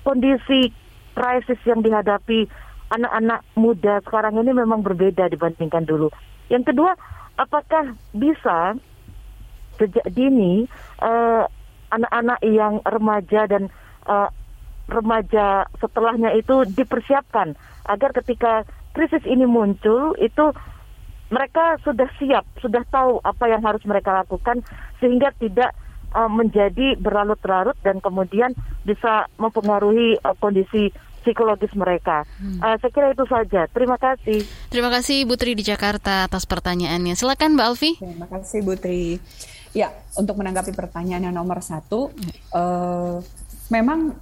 M: kondisi krisis yang dihadapi anak-anak muda sekarang ini memang berbeda dibandingkan dulu. Yang kedua, apakah bisa sejak dini uh, anak-anak yang remaja dan uh, remaja setelahnya itu dipersiapkan agar ketika krisis ini muncul itu mereka sudah siap, sudah tahu apa yang harus mereka lakukan sehingga tidak uh, menjadi berlarut-larut dan kemudian bisa mempengaruhi uh, kondisi psikologis mereka. Hmm. Uh, saya kira itu saja. Terima kasih.
C: Terima kasih Bu Tri di Jakarta atas pertanyaannya. Silakan Mbak Alfi.
D: Terima kasih Bu Tri. Ya, untuk menanggapi pertanyaan yang nomor satu, uh, memang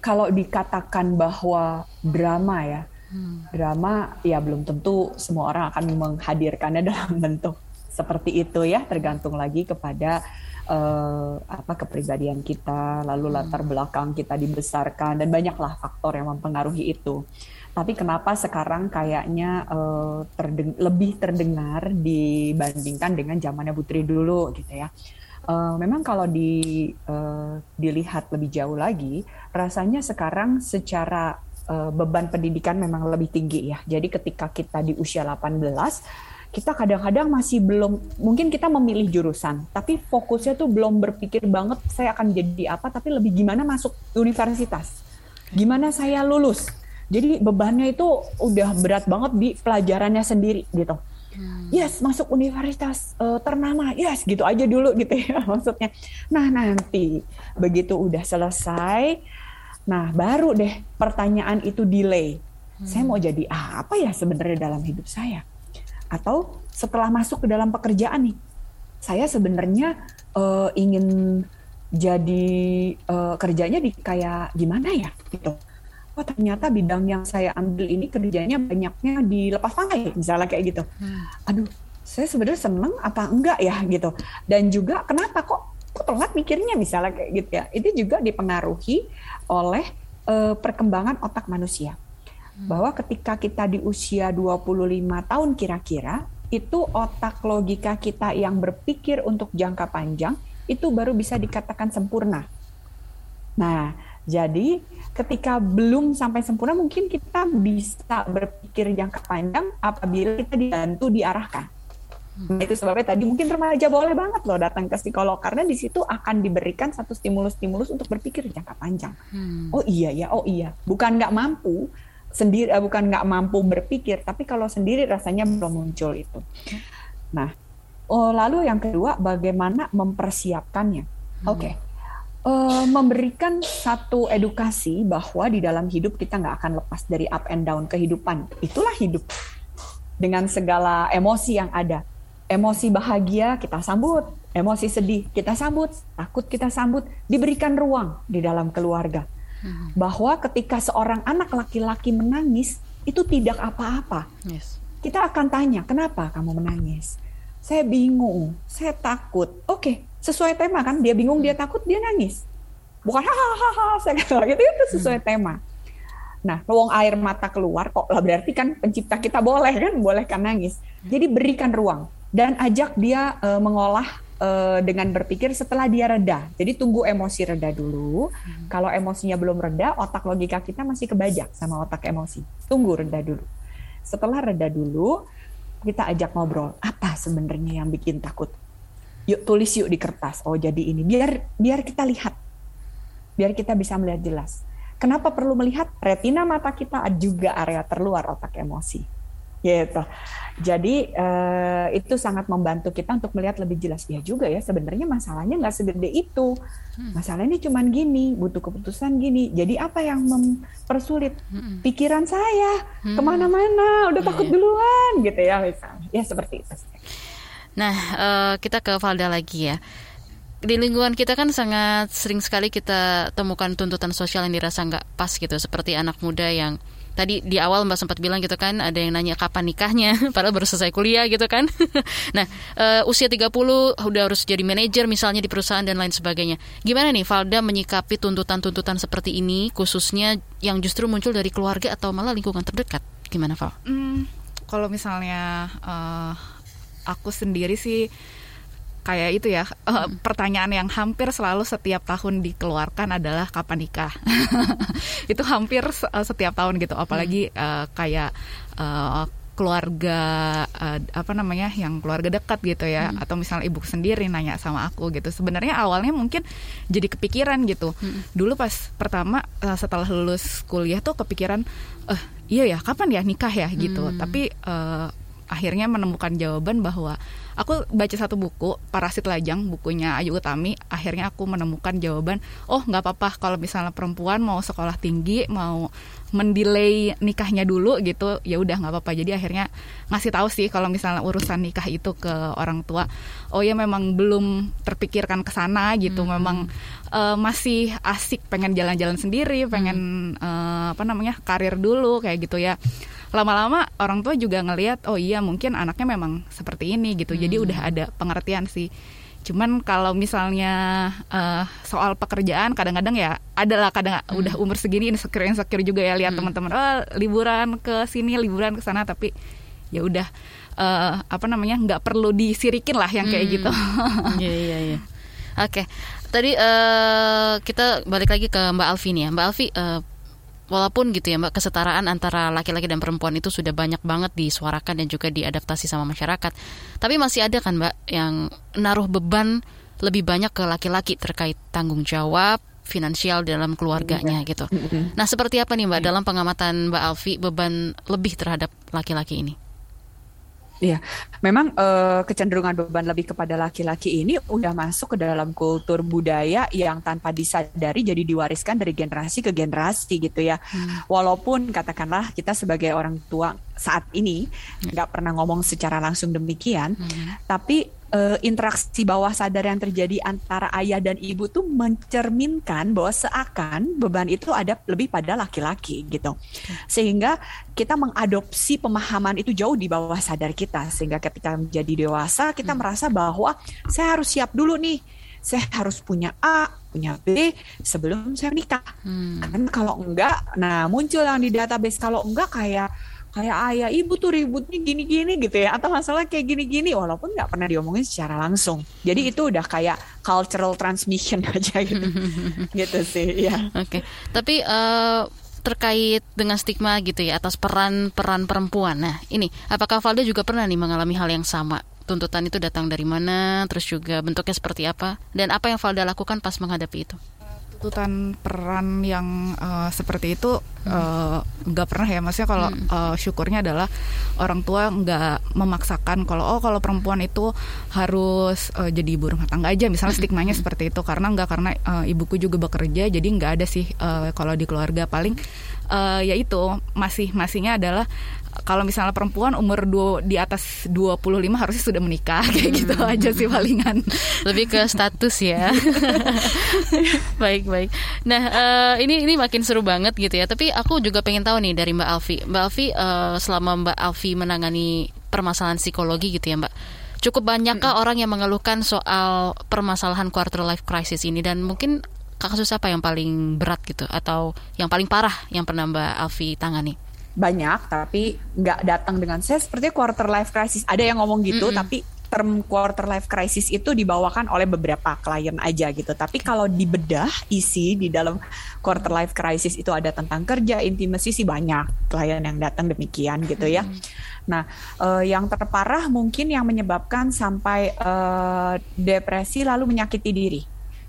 D: kalau dikatakan bahwa drama ya, hmm. drama ya belum tentu semua orang akan menghadirkannya [LAUGHS] dalam bentuk seperti itu ya, tergantung lagi kepada uh, apa kepribadian kita, lalu latar belakang kita dibesarkan dan banyaklah faktor yang mempengaruhi itu. Tapi kenapa sekarang kayaknya uh, terdeng lebih terdengar dibandingkan dengan zamannya Putri dulu gitu ya. Uh, memang kalau di, uh, dilihat lebih jauh lagi, rasanya sekarang secara uh, beban pendidikan memang lebih tinggi ya. Jadi ketika kita di usia 18, kita kadang-kadang masih belum, mungkin kita memilih jurusan, tapi fokusnya tuh belum berpikir banget saya akan jadi apa, tapi lebih gimana masuk universitas, gimana saya lulus jadi bebannya itu udah berat banget di pelajarannya sendiri gitu. Hmm. Yes, masuk universitas uh, ternama. Yes, gitu aja dulu gitu ya [LAUGHS] maksudnya. Nah, nanti begitu udah selesai, nah baru deh pertanyaan itu delay. Hmm. Saya mau jadi apa ya sebenarnya dalam hidup saya? Atau setelah masuk ke dalam pekerjaan nih, saya sebenarnya uh, ingin jadi uh, kerjanya di kayak gimana ya gitu oh ternyata bidang yang saya ambil ini kerjanya banyaknya di lepas pantai misalnya kayak gitu hmm. aduh saya sebenarnya seneng apa enggak ya gitu dan juga kenapa kok kok telat mikirnya misalnya kayak gitu ya itu juga dipengaruhi oleh uh, perkembangan otak manusia hmm. bahwa ketika kita di usia 25 tahun kira-kira itu otak logika kita yang berpikir untuk jangka panjang itu baru bisa dikatakan sempurna. Nah, jadi ketika belum sampai sempurna mungkin kita bisa berpikir jangka panjang apabila kita dibantu diarahkan. Nah, itu sebabnya tadi mungkin remaja boleh banget loh datang ke psikolog karena di situ akan diberikan satu stimulus-stimulus untuk berpikir jangka panjang. Hmm. Oh iya ya, oh iya. Bukan nggak mampu sendiri, eh, bukan nggak mampu berpikir, tapi kalau sendiri rasanya belum muncul itu. Nah, oh, lalu yang kedua bagaimana mempersiapkannya? Hmm. Oke. Okay uh, memberikan satu edukasi bahwa di dalam hidup kita nggak akan lepas dari up and down kehidupan. Itulah hidup dengan segala emosi yang ada. Emosi bahagia kita sambut, emosi sedih kita sambut, takut kita sambut, diberikan ruang di dalam keluarga. Hmm. Bahwa ketika seorang anak laki-laki menangis itu tidak apa-apa. Yes. Kita akan tanya, kenapa kamu menangis? Saya bingung, saya takut. Oke, sesuai tema kan? Dia bingung dia takut dia nangis. Bukan hahaha saya kata [LAUGHS] gitu itu sesuai tema. Nah ruang air mata keluar kok lah berarti kan pencipta kita boleh kan? Boleh kan nangis. Jadi berikan ruang dan ajak dia uh, mengolah uh, dengan berpikir setelah dia reda. Jadi tunggu emosi reda dulu. Hmm. kalau emosinya belum reda otak logika kita masih kebajak sama otak emosi. Tunggu reda dulu. Setelah reda dulu kita ajak ngobrol apa sebenarnya yang bikin takut yuk tulis yuk di kertas. Oh jadi ini. Biar biar kita lihat. Biar kita bisa melihat jelas. Kenapa perlu melihat? Retina mata kita juga area terluar otak emosi. Gitu. Jadi uh, itu sangat membantu kita untuk melihat lebih jelas. Ya juga ya sebenarnya masalahnya nggak segede itu. Hmm. masalahnya cuma gini butuh keputusan gini. Jadi apa yang mempersulit hmm. pikiran saya? Hmm. ke mana-mana udah takut iya. duluan gitu ya misalnya. Ya seperti itu
C: Nah, uh, kita ke Valda lagi ya. Di lingkungan kita kan sangat sering sekali kita temukan tuntutan sosial yang dirasa nggak pas gitu, seperti anak muda yang tadi di awal Mbak sempat bilang gitu kan ada yang nanya kapan nikahnya [LAUGHS] padahal baru selesai kuliah gitu kan. [LAUGHS] nah, uh, usia 30 udah harus jadi manajer misalnya di perusahaan dan lain sebagainya. Gimana nih Valda menyikapi tuntutan-tuntutan seperti ini khususnya yang justru muncul dari keluarga atau malah lingkungan terdekat? Gimana Val? Hmm,
E: kalau misalnya uh, aku sendiri sih kayak itu ya uh, pertanyaan yang hampir selalu setiap tahun dikeluarkan adalah kapan nikah. [LAUGHS] Itu hampir uh, setiap tahun gitu apalagi uh, kayak uh, keluarga uh, apa namanya yang keluarga dekat gitu ya hmm. atau misalnya ibu sendiri nanya sama aku gitu. Sebenarnya awalnya mungkin jadi kepikiran gitu. Hmm. dulu pas pertama uh, setelah lulus kuliah tuh kepikiran eh iya ya kapan ya nikah ya? gitu. Hmm. tapi uh, akhirnya menemukan jawaban bahwa aku baca satu buku Parasit Lajang bukunya Ayu Utami akhirnya aku menemukan jawaban oh nggak apa-apa kalau misalnya perempuan mau sekolah tinggi mau mendelay nikahnya dulu gitu ya udah nggak apa-apa jadi akhirnya ngasih tahu sih kalau misalnya urusan nikah itu ke orang tua oh ya memang belum terpikirkan ke sana gitu hmm. memang uh, masih asik pengen jalan-jalan sendiri pengen hmm. uh, apa namanya karir dulu kayak gitu ya lama-lama orang tua juga ngelihat oh iya mungkin anaknya memang seperti ini gitu hmm. jadi udah ada pengertian sih cuman kalau misalnya uh, soal pekerjaan kadang-kadang ya adalah kadang hmm. udah umur segini insecure insecure juga ya lihat hmm. teman-teman oh liburan ke sini liburan ke sana tapi ya udah uh, apa namanya nggak perlu disirikin lah yang kayak hmm. gitu [LAUGHS]
C: iya iya iya oke tadi uh, kita balik lagi ke Mbak Alfi nih ya Mbak Alfi uh, walaupun gitu ya mbak kesetaraan antara laki-laki dan perempuan itu sudah banyak banget disuarakan dan juga diadaptasi sama masyarakat tapi masih ada kan mbak yang naruh beban lebih banyak ke laki-laki terkait tanggung jawab finansial dalam keluarganya iya. gitu. Nah, seperti apa nih Mbak dalam pengamatan Mbak Alfi beban lebih terhadap laki-laki ini?
D: Iya, memang uh, kecenderungan beban lebih kepada laki-laki ini udah masuk ke dalam kultur budaya yang tanpa disadari jadi diwariskan dari generasi ke generasi gitu ya. Hmm. Walaupun katakanlah kita sebagai orang tua saat ini hmm. nggak hmm. pernah ngomong secara langsung demikian, hmm. tapi uh, interaksi bawah sadar yang terjadi antara ayah dan ibu tuh mencerminkan bahwa seakan beban itu ada lebih pada laki-laki gitu. Sehingga kita mengadopsi pemahaman itu jauh di bawah sadar kita sehingga ketika menjadi dewasa kita hmm. merasa bahwa saya harus siap dulu nih. Saya harus punya A, punya B sebelum saya nikah. Hmm. Kan kalau enggak, nah muncul yang di database kalau enggak kayak kayak ayah ibu tuh ributnya gini-gini gitu ya atau masalah kayak gini-gini walaupun nggak pernah diomongin secara langsung. Jadi itu udah kayak cultural transmission [LAUGHS] aja gitu. [LAUGHS] Gitu sih ya
C: oke okay. tapi uh, terkait dengan stigma gitu ya atas peran-peran perempuan. Nah ini apakah Valda juga pernah nih mengalami hal yang sama? Tuntutan itu datang dari mana? Terus juga bentuknya seperti apa? Dan apa yang Valda lakukan pas menghadapi itu
E: tuntutan peran yang uh, seperti itu eh, nggak uh, pernah ya. Maksudnya kalau hmm. uh, syukurnya adalah orang tua nggak memaksakan kalau oh kalau perempuan itu harus uh, jadi ibu rumah tangga aja. Misalnya stigmanya seperti itu. Karena nggak karena uh, ibuku juga bekerja jadi nggak ada sih uh, kalau di keluarga. Paling uh, ya itu masih masihnya adalah kalau misalnya perempuan umur dua, di atas 25 harusnya sudah menikah [LAUGHS] kayak gitu hmm. aja sih palingan.
C: Lebih ke status ya. [LAUGHS] baik baik. Nah uh, ini ini makin seru banget gitu ya. Tapi aku juga pengen tahu nih dari Mbak Alfi. Mbak Alfi uh, selama Mbak Alfi menangani permasalahan psikologi gitu ya Mbak. Cukup banyakkah hmm. orang yang mengeluhkan soal permasalahan quarter life crisis ini dan mungkin kasus apa yang paling berat gitu atau yang paling parah yang pernah Mbak Alfi tangani?
D: banyak tapi nggak datang dengan saya seperti quarter life crisis ada yang ngomong gitu mm -hmm. tapi term quarter life crisis itu dibawakan oleh beberapa klien aja gitu. Tapi kalau dibedah isi di dalam quarter life crisis itu ada tentang kerja, intimasi sih banyak klien yang datang demikian gitu ya. Nah, uh, yang terparah mungkin yang menyebabkan sampai uh, depresi lalu menyakiti diri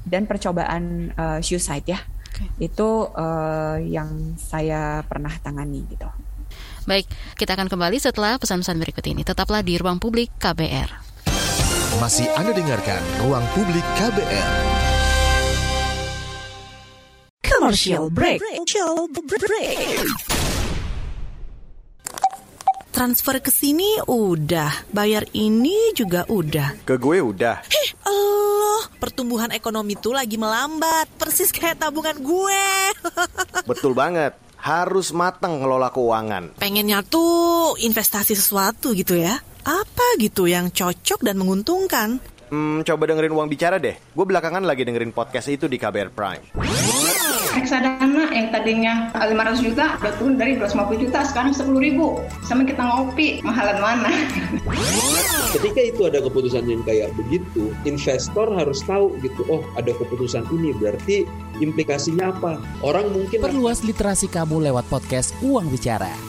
D: dan percobaan uh, suicide ya. Okay. Itu uh, yang saya pernah tangani gitu.
C: Baik, kita akan kembali setelah pesan-pesan berikut ini. Tetaplah di Ruang Publik KBR.
B: Masih Anda dengarkan Ruang Publik KBR.
G: Commercial break. Commercial break. Transfer ke sini udah, bayar ini juga udah.
N: Ke gue udah.
G: Hih, Allah, pertumbuhan ekonomi tuh lagi melambat, persis kayak tabungan gue. [LAUGHS]
N: Betul banget harus matang ngelola keuangan.
G: Pengennya tuh investasi sesuatu gitu ya. Apa gitu yang cocok dan menguntungkan?
N: Hmm, coba dengerin uang bicara deh. Gue belakangan lagi dengerin podcast itu di KBR Prime.
O: Reksadana yang tadinya 500 juta udah turun dari 250 juta sekarang 10 ribu sama kita ngopi mahalan mana?
P: Ketika itu ada keputusan yang kayak begitu investor harus tahu gitu oh ada keputusan ini berarti implikasinya apa? Orang mungkin
Q: perluas literasi kamu lewat podcast Uang Bicara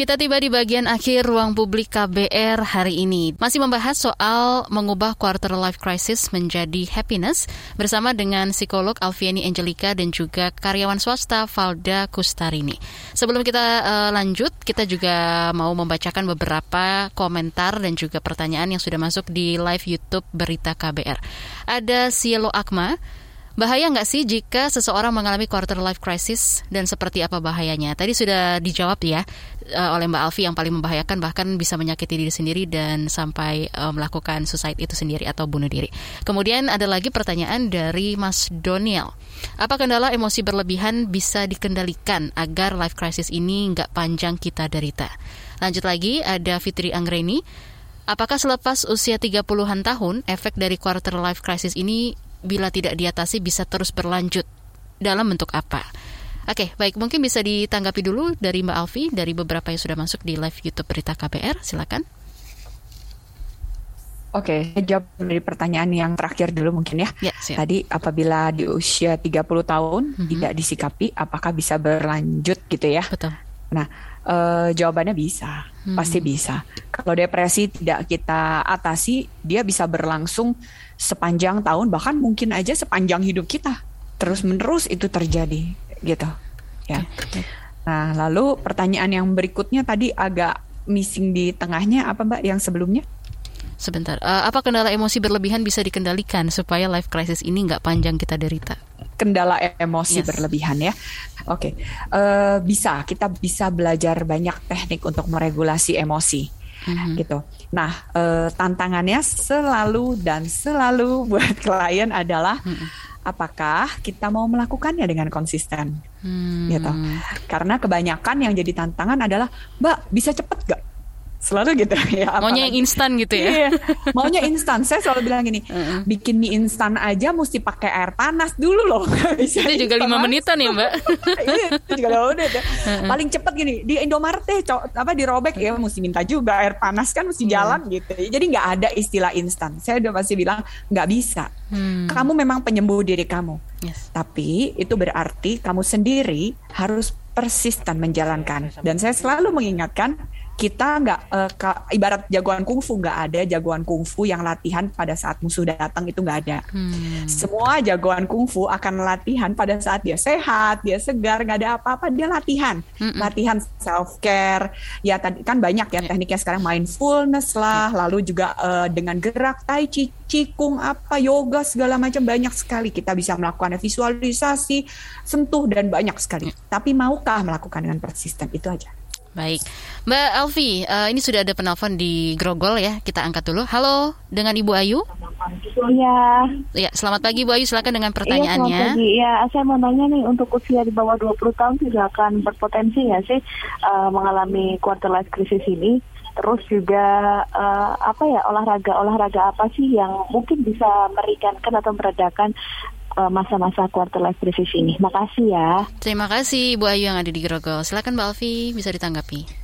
C: Kita tiba di bagian akhir ruang publik KBR hari ini. Masih membahas soal mengubah quarter life crisis menjadi happiness bersama dengan psikolog Alfiani Angelica dan juga karyawan swasta Valda Kustarini. Sebelum kita uh, lanjut, kita juga mau membacakan beberapa komentar dan juga pertanyaan yang sudah masuk di live YouTube Berita KBR. Ada Cielo Akma, Bahaya nggak sih jika seseorang mengalami quarter life crisis dan seperti apa bahayanya? Tadi sudah dijawab ya uh, oleh Mbak Alfi yang paling membahayakan bahkan bisa menyakiti diri sendiri dan sampai uh, melakukan suicide itu sendiri atau bunuh diri. Kemudian ada lagi pertanyaan dari Mas Doniel. Apa kendala emosi berlebihan bisa dikendalikan agar life crisis ini nggak panjang kita derita? Lanjut lagi ada Fitri Anggreni. Apakah selepas usia 30-an tahun, efek dari quarter life crisis ini bila tidak diatasi bisa terus berlanjut dalam bentuk apa? Oke, baik mungkin bisa ditanggapi dulu dari Mbak Alfi dari beberapa yang sudah masuk di live YouTube Berita KBR, silakan.
D: Oke, saya jawab dari pertanyaan yang terakhir dulu mungkin ya. ya Tadi apabila di usia 30 tahun mm -hmm. tidak disikapi, apakah bisa berlanjut gitu ya?
C: Betul.
D: Nah, uh, jawabannya bisa, hmm. pasti bisa. Kalau depresi tidak kita atasi, dia bisa berlangsung sepanjang tahun, bahkan mungkin aja sepanjang hidup kita. Terus menerus itu terjadi, gitu. Ya. Nah, lalu pertanyaan yang berikutnya tadi agak missing di tengahnya apa Mbak yang sebelumnya?
C: Sebentar, uh, apa kendala emosi berlebihan bisa dikendalikan supaya life crisis ini nggak panjang kita derita?
D: Kendala emosi yes. berlebihan ya, oke, okay. uh, bisa kita bisa belajar banyak teknik untuk meregulasi emosi, mm-hmm. gitu. Nah, uh, tantangannya selalu dan selalu [LAUGHS] buat klien adalah mm-hmm. apakah kita mau melakukannya dengan konsisten, hmm. gitu. Karena kebanyakan yang jadi tantangan adalah, Mbak bisa cepet gak? Selalu gitu. [LAUGHS]
C: Ya maunya yang instan gitu ya?
D: Iya, maunya instan. Saya selalu bilang gini [LAUGHS] uh-uh. bikin mie instan aja mesti pakai air panas dulu loh. [LAUGHS]
C: Bisa itu juga lima menitan ya mbak?
D: Iya itu juga udah uh-uh. paling cepet gini di Indomaret deh apa dirobek ya mesti minta juga air panas kan mesti hmm. jalan gitu. Jadi nggak ada istilah instan. Saya udah pasti bilang nggak bisa. Hmm. kamu memang penyembuh diri kamu. Yes. tapi itu berarti kamu sendiri harus persisten menjalankan. Dan saya selalu mengingatkan kita nggak uh, ibarat jagoan kungfu nggak ada jagoan kungfu yang latihan pada saat musuh datang itu nggak ada. Hmm. Semua jagoan kungfu akan latihan pada saat dia sehat, dia segar, nggak ada apa-apa dia latihan, hmm. latihan self care. Ya tadi kan banyak ya, ya tekniknya sekarang mindfulness lah, ya. lalu juga uh, dengan gerak tai chi, cikung apa yoga segala macam banyak sekali kita bisa melakukan visualisasi, sentuh dan banyak sekali. Ya. Tapi maukah melakukan dengan persisten itu aja.
C: Baik, Mbak Alfi, uh, ini sudah ada penelpon di Grogol ya, kita angkat dulu. Halo, dengan Ibu Ayu?
R: Iya.
C: Ya, selamat pagi Bu Ayu, silakan dengan pertanyaannya. Iya,
R: selamat pagi. Ya, saya mau nanya nih, untuk usia di bawah 20 tahun tidak akan berpotensi ya sih uh, mengalami quarter life crisis ini? Terus juga uh, apa ya olahraga olahraga apa sih yang mungkin bisa meringankan atau meredakan masa-masa quarter life crisis ini. Makasih ya.
C: Terima kasih Bu Ayu yang ada di Grogol. Silakan Mbak Alfi bisa ditanggapi.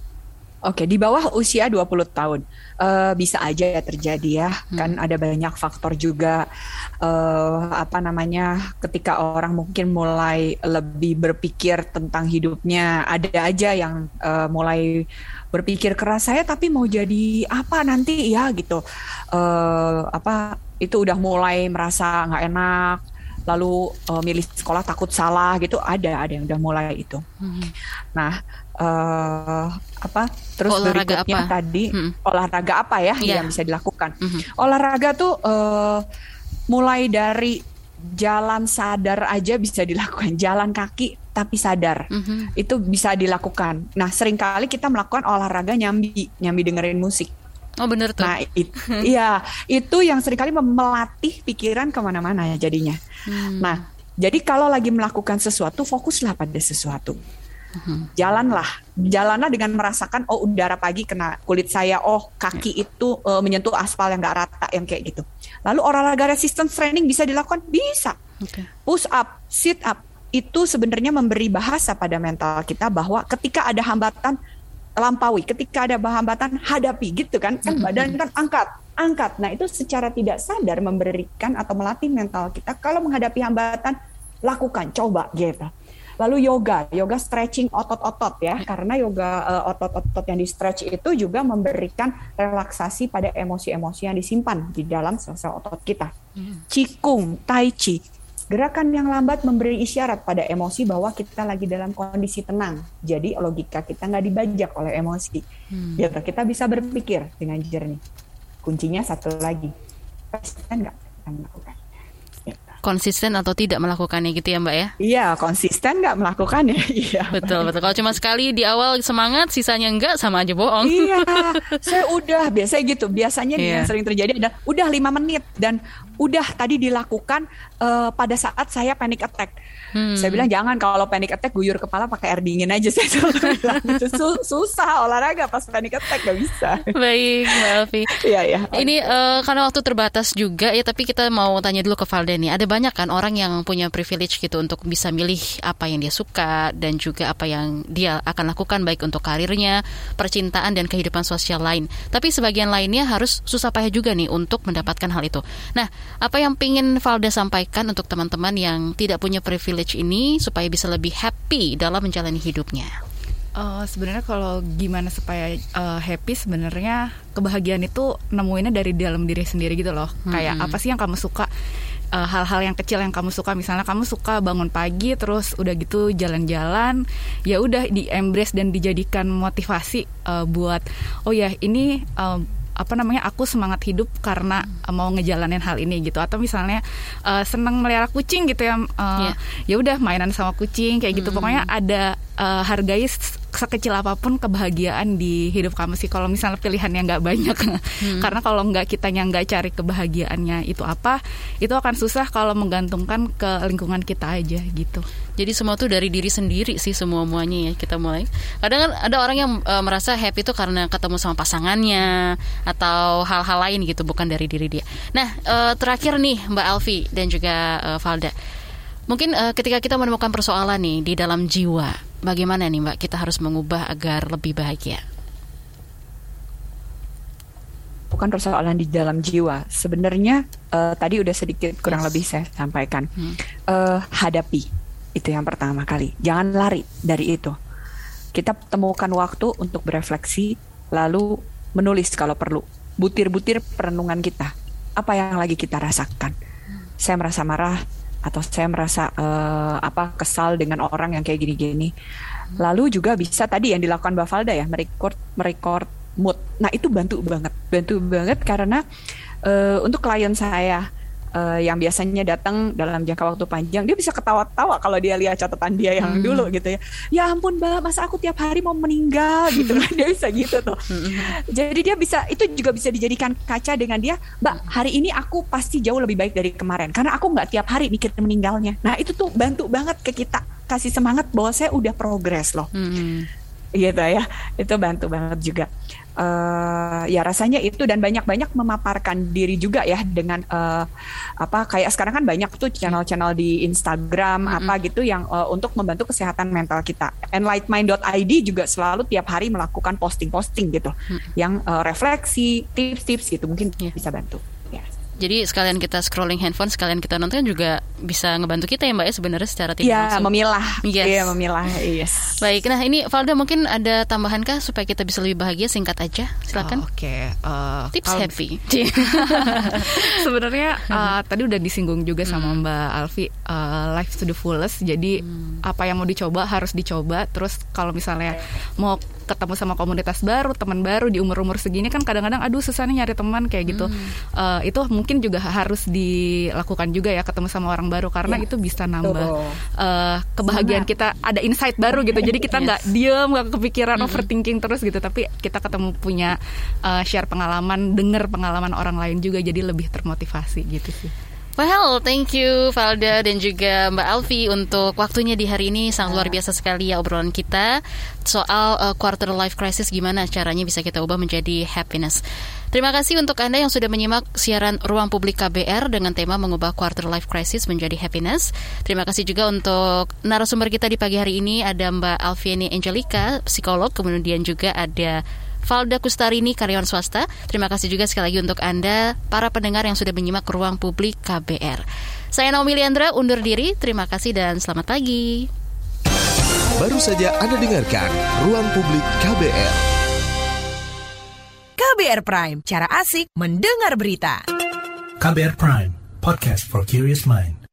D: Oke, di bawah usia 20 tahun uh, bisa aja ya terjadi ya. Hmm. Kan ada banyak faktor juga uh, apa namanya ketika orang mungkin mulai lebih berpikir tentang hidupnya, ada aja yang uh, mulai berpikir keras saya tapi mau jadi apa nanti ya gitu. Uh, apa itu udah mulai merasa nggak enak lalu uh, milih sekolah takut salah gitu ada ada yang udah mulai itu. Hmm. Nah uh, apa terus olahraga berikutnya apa? tadi hmm. olahraga apa ya yeah. yang bisa dilakukan? Hmm. Olahraga tuh uh, mulai dari jalan sadar aja bisa dilakukan [LAUGHS] jalan kaki tapi sadar hmm itu bisa dilakukan. Nah sering kali kita melakukan olahraga nyambi nyambi dengerin musik
C: Oh bener tuh.
D: Nah, it, [LAUGHS] iya itu yang sering kali melatih pikiran ke mana-mana ya jadinya. Hmm. Nah, jadi kalau lagi melakukan sesuatu, fokuslah pada sesuatu. Hmm. Jalanlah, jalanlah dengan merasakan oh udara pagi kena kulit saya, oh kaki ya. itu uh, menyentuh aspal yang gak rata yang kayak gitu. Lalu olahraga resistance training bisa dilakukan? Bisa. Okay. Push up, sit up, itu sebenarnya memberi bahasa pada mental kita bahwa ketika ada hambatan lampaui, ketika ada hambatan hadapi gitu kan, kan badan kan angkat, angkat. Nah itu secara tidak sadar memberikan atau melatih mental kita kalau menghadapi hambatan lakukan, coba gitu. Lalu yoga, yoga stretching otot-otot ya, karena yoga uh, otot-otot yang di stretch itu juga memberikan relaksasi pada emosi-emosi yang disimpan di dalam sel-sel otot kita. Qigong, tai chi, Gerakan yang lambat memberi isyarat pada emosi bahwa kita lagi dalam kondisi tenang. Jadi logika kita nggak dibajak oleh emosi. Hmm. Ya, kita bisa berpikir dengan jernih. Kuncinya satu lagi, kan nggak melakukan
C: konsisten atau tidak melakukannya gitu ya Mbak ya?
D: Iya, konsisten nggak melakukannya. [LAUGHS] Iya.
C: Betul, betul. Kalau cuma sekali di awal semangat, sisanya enggak sama aja bohong.
D: Iya, [LAUGHS] saya udah biasanya gitu. Biasanya yeah. yang sering terjadi adalah udah lima menit dan udah tadi dilakukan uh, pada saat saya panic attack. Hmm. Saya bilang jangan kalau panic attack guyur kepala pakai air dingin aja [LAUGHS] saya selalu bilang itu susah olahraga pas panic attack gak bisa.
C: Baik, Mbak Alfi.
D: Iya ya.
C: Ini uh, karena waktu terbatas juga ya, tapi kita mau tanya dulu ke Valda nih. Ada banyak kan orang yang punya privilege gitu untuk bisa milih apa yang dia suka dan juga apa yang dia akan lakukan baik untuk karirnya, percintaan dan kehidupan sosial lain. Tapi sebagian lainnya harus susah payah juga nih untuk mendapatkan hal itu. Nah, apa yang ingin Valda sampaikan untuk teman-teman yang tidak punya privilege ini supaya bisa lebih happy dalam menjalani hidupnya?
E: Uh, sebenarnya kalau gimana supaya uh, happy sebenarnya kebahagiaan itu nemuinnya dari dalam diri sendiri gitu loh. Hmm. Kayak apa sih yang kamu suka? Eh, hal-hal yang kecil yang kamu suka misalnya kamu suka bangun pagi terus udah gitu jalan-jalan ya udah di embrace dan dijadikan motivasi uh, buat oh ya ini uh, apa namanya aku semangat hidup karena uh, mau ngejalanin hal ini gitu atau misalnya uh, seneng melihara kucing gitu ya uh, yeah. ya udah mainan sama kucing kayak gitu mm -hmm. pokoknya ada uh, hargai sekecil apa pun kebahagiaan di hidup kamu sih. Kalau misalnya pilihannya nggak banyak. Hmm. [LAUGHS] karena kalau nggak kita yang nggak cari kebahagiaannya itu apa itu akan susah kalau menggantungkan ke lingkungan kita aja gitu.
C: Jadi semua tuh dari diri sendiri sih semua muanya ya kita mulai. Kadang kan ada orang yang uh, merasa happy itu karena ketemu sama pasangannya atau hal-hal lain gitu bukan dari diri dia. Nah uh, terakhir nih Mbak Alfi dan juga uh, Valda. Mungkin uh, ketika kita menemukan persoalan nih di dalam jiwa, bagaimana nih Mbak kita harus mengubah agar lebih bahagia?
D: Bukan persoalan di dalam jiwa. Sebenarnya uh, tadi udah sedikit kurang yes. lebih saya sampaikan. Hmm. Uh, hadapi itu yang pertama kali. Jangan lari dari itu. Kita temukan waktu untuk berefleksi, lalu menulis kalau perlu. Butir-butir perenungan kita. Apa yang lagi kita rasakan? Saya merasa marah, atau saya merasa uh, apa kesal dengan orang yang kayak gini-gini. Lalu juga bisa tadi yang dilakukan Mbak Valda ya, merecord merecord mood. Nah, itu bantu banget. Bantu banget karena uh, untuk klien saya uh, yang biasanya datang dalam jangka waktu panjang dia bisa ketawa-tawa kalau dia lihat catatan dia yang hmm. dulu gitu ya. Ya ampun mbak masa aku tiap hari mau meninggal [LAUGHS] gitu kan dia bisa gitu tuh. Hmm. jadi dia bisa itu juga bisa dijadikan kaca dengan dia mbak hari ini aku pasti jauh lebih baik dari kemarin karena aku nggak tiap hari mikir meninggalnya. Nah itu tuh bantu banget ke kita kasih semangat bahwa saya udah progres loh. Hmm gitu ya itu bantu banget juga uh, ya rasanya itu dan banyak-banyak memaparkan diri juga ya dengan uh, apa kayak sekarang kan banyak tuh channel-channel di Instagram mm -hmm. apa gitu yang uh, untuk membantu kesehatan mental kita. Enlightmind.id juga selalu tiap hari melakukan posting-posting gitu mm -hmm. yang uh, refleksi, tips-tips gitu mungkin yeah. bisa bantu.
C: Jadi sekalian kita scrolling handphone, sekalian kita nonton juga bisa ngebantu kita ya Mbak ya sebenarnya secara tidak
D: ya,
C: langsung.
D: memilah.
C: Yes.
D: Iya, memilah. Yes.
C: Baik. Nah, ini Valda mungkin ada tambahan kah supaya kita bisa lebih bahagia singkat aja. Silakan.
E: Oh, Oke. Okay. Uh,
C: eh, Tips happy. [LAUGHS]
E: sebenarnya uh, tadi udah disinggung juga sama hmm. Mbak Alfi uh, life to the fullest. Jadi hmm. apa yang mau dicoba harus dicoba. Terus kalau misalnya mau ketemu sama komunitas baru, teman baru di umur-umur segini kan kadang-kadang aduh susah nih nyari teman kayak gitu. Hmm. Uh, itu mungkin juga harus dilakukan juga ya ketemu sama orang orang baru karena
D: Ya.
E: itu bisa nambah uh, kebahagiaan kita. Ada insight baru gitu. Jadi kita nggak diem nggak kepikiran
C: Mm-mm.
E: overthinking terus gitu. Tapi kita ketemu punya uh, share pengalaman denger pengalaman orang lain juga. Jadi lebih termotivasi gitu sih
C: Well, thank you Valda dan juga Mbak Alfi untuk waktunya di hari ini sangat luar biasa sekali ya obrolan kita soal uh, quarter life crisis gimana caranya bisa kita ubah menjadi happiness. Terima kasih untuk Anda yang sudah menyimak siaran Ruang Publik KBR dengan tema mengubah quarter life crisis menjadi happiness. Terima kasih juga untuk narasumber kita di pagi hari ini ada Mbak Alfiani Angelica, psikolog, kemudian juga ada Valda Kustarini, karyawan swasta. Terima kasih juga sekali lagi untuk Anda, para pendengar yang sudah menyimak ruang publik KBR. Saya Naomi Liandra, undur diri. Terima kasih dan selamat pagi.
B: Baru saja Anda dengarkan Ruang Publik KBR.
S: KBR Prime, cara asik mendengar berita.
A: KBR Prime, podcast for curious mind.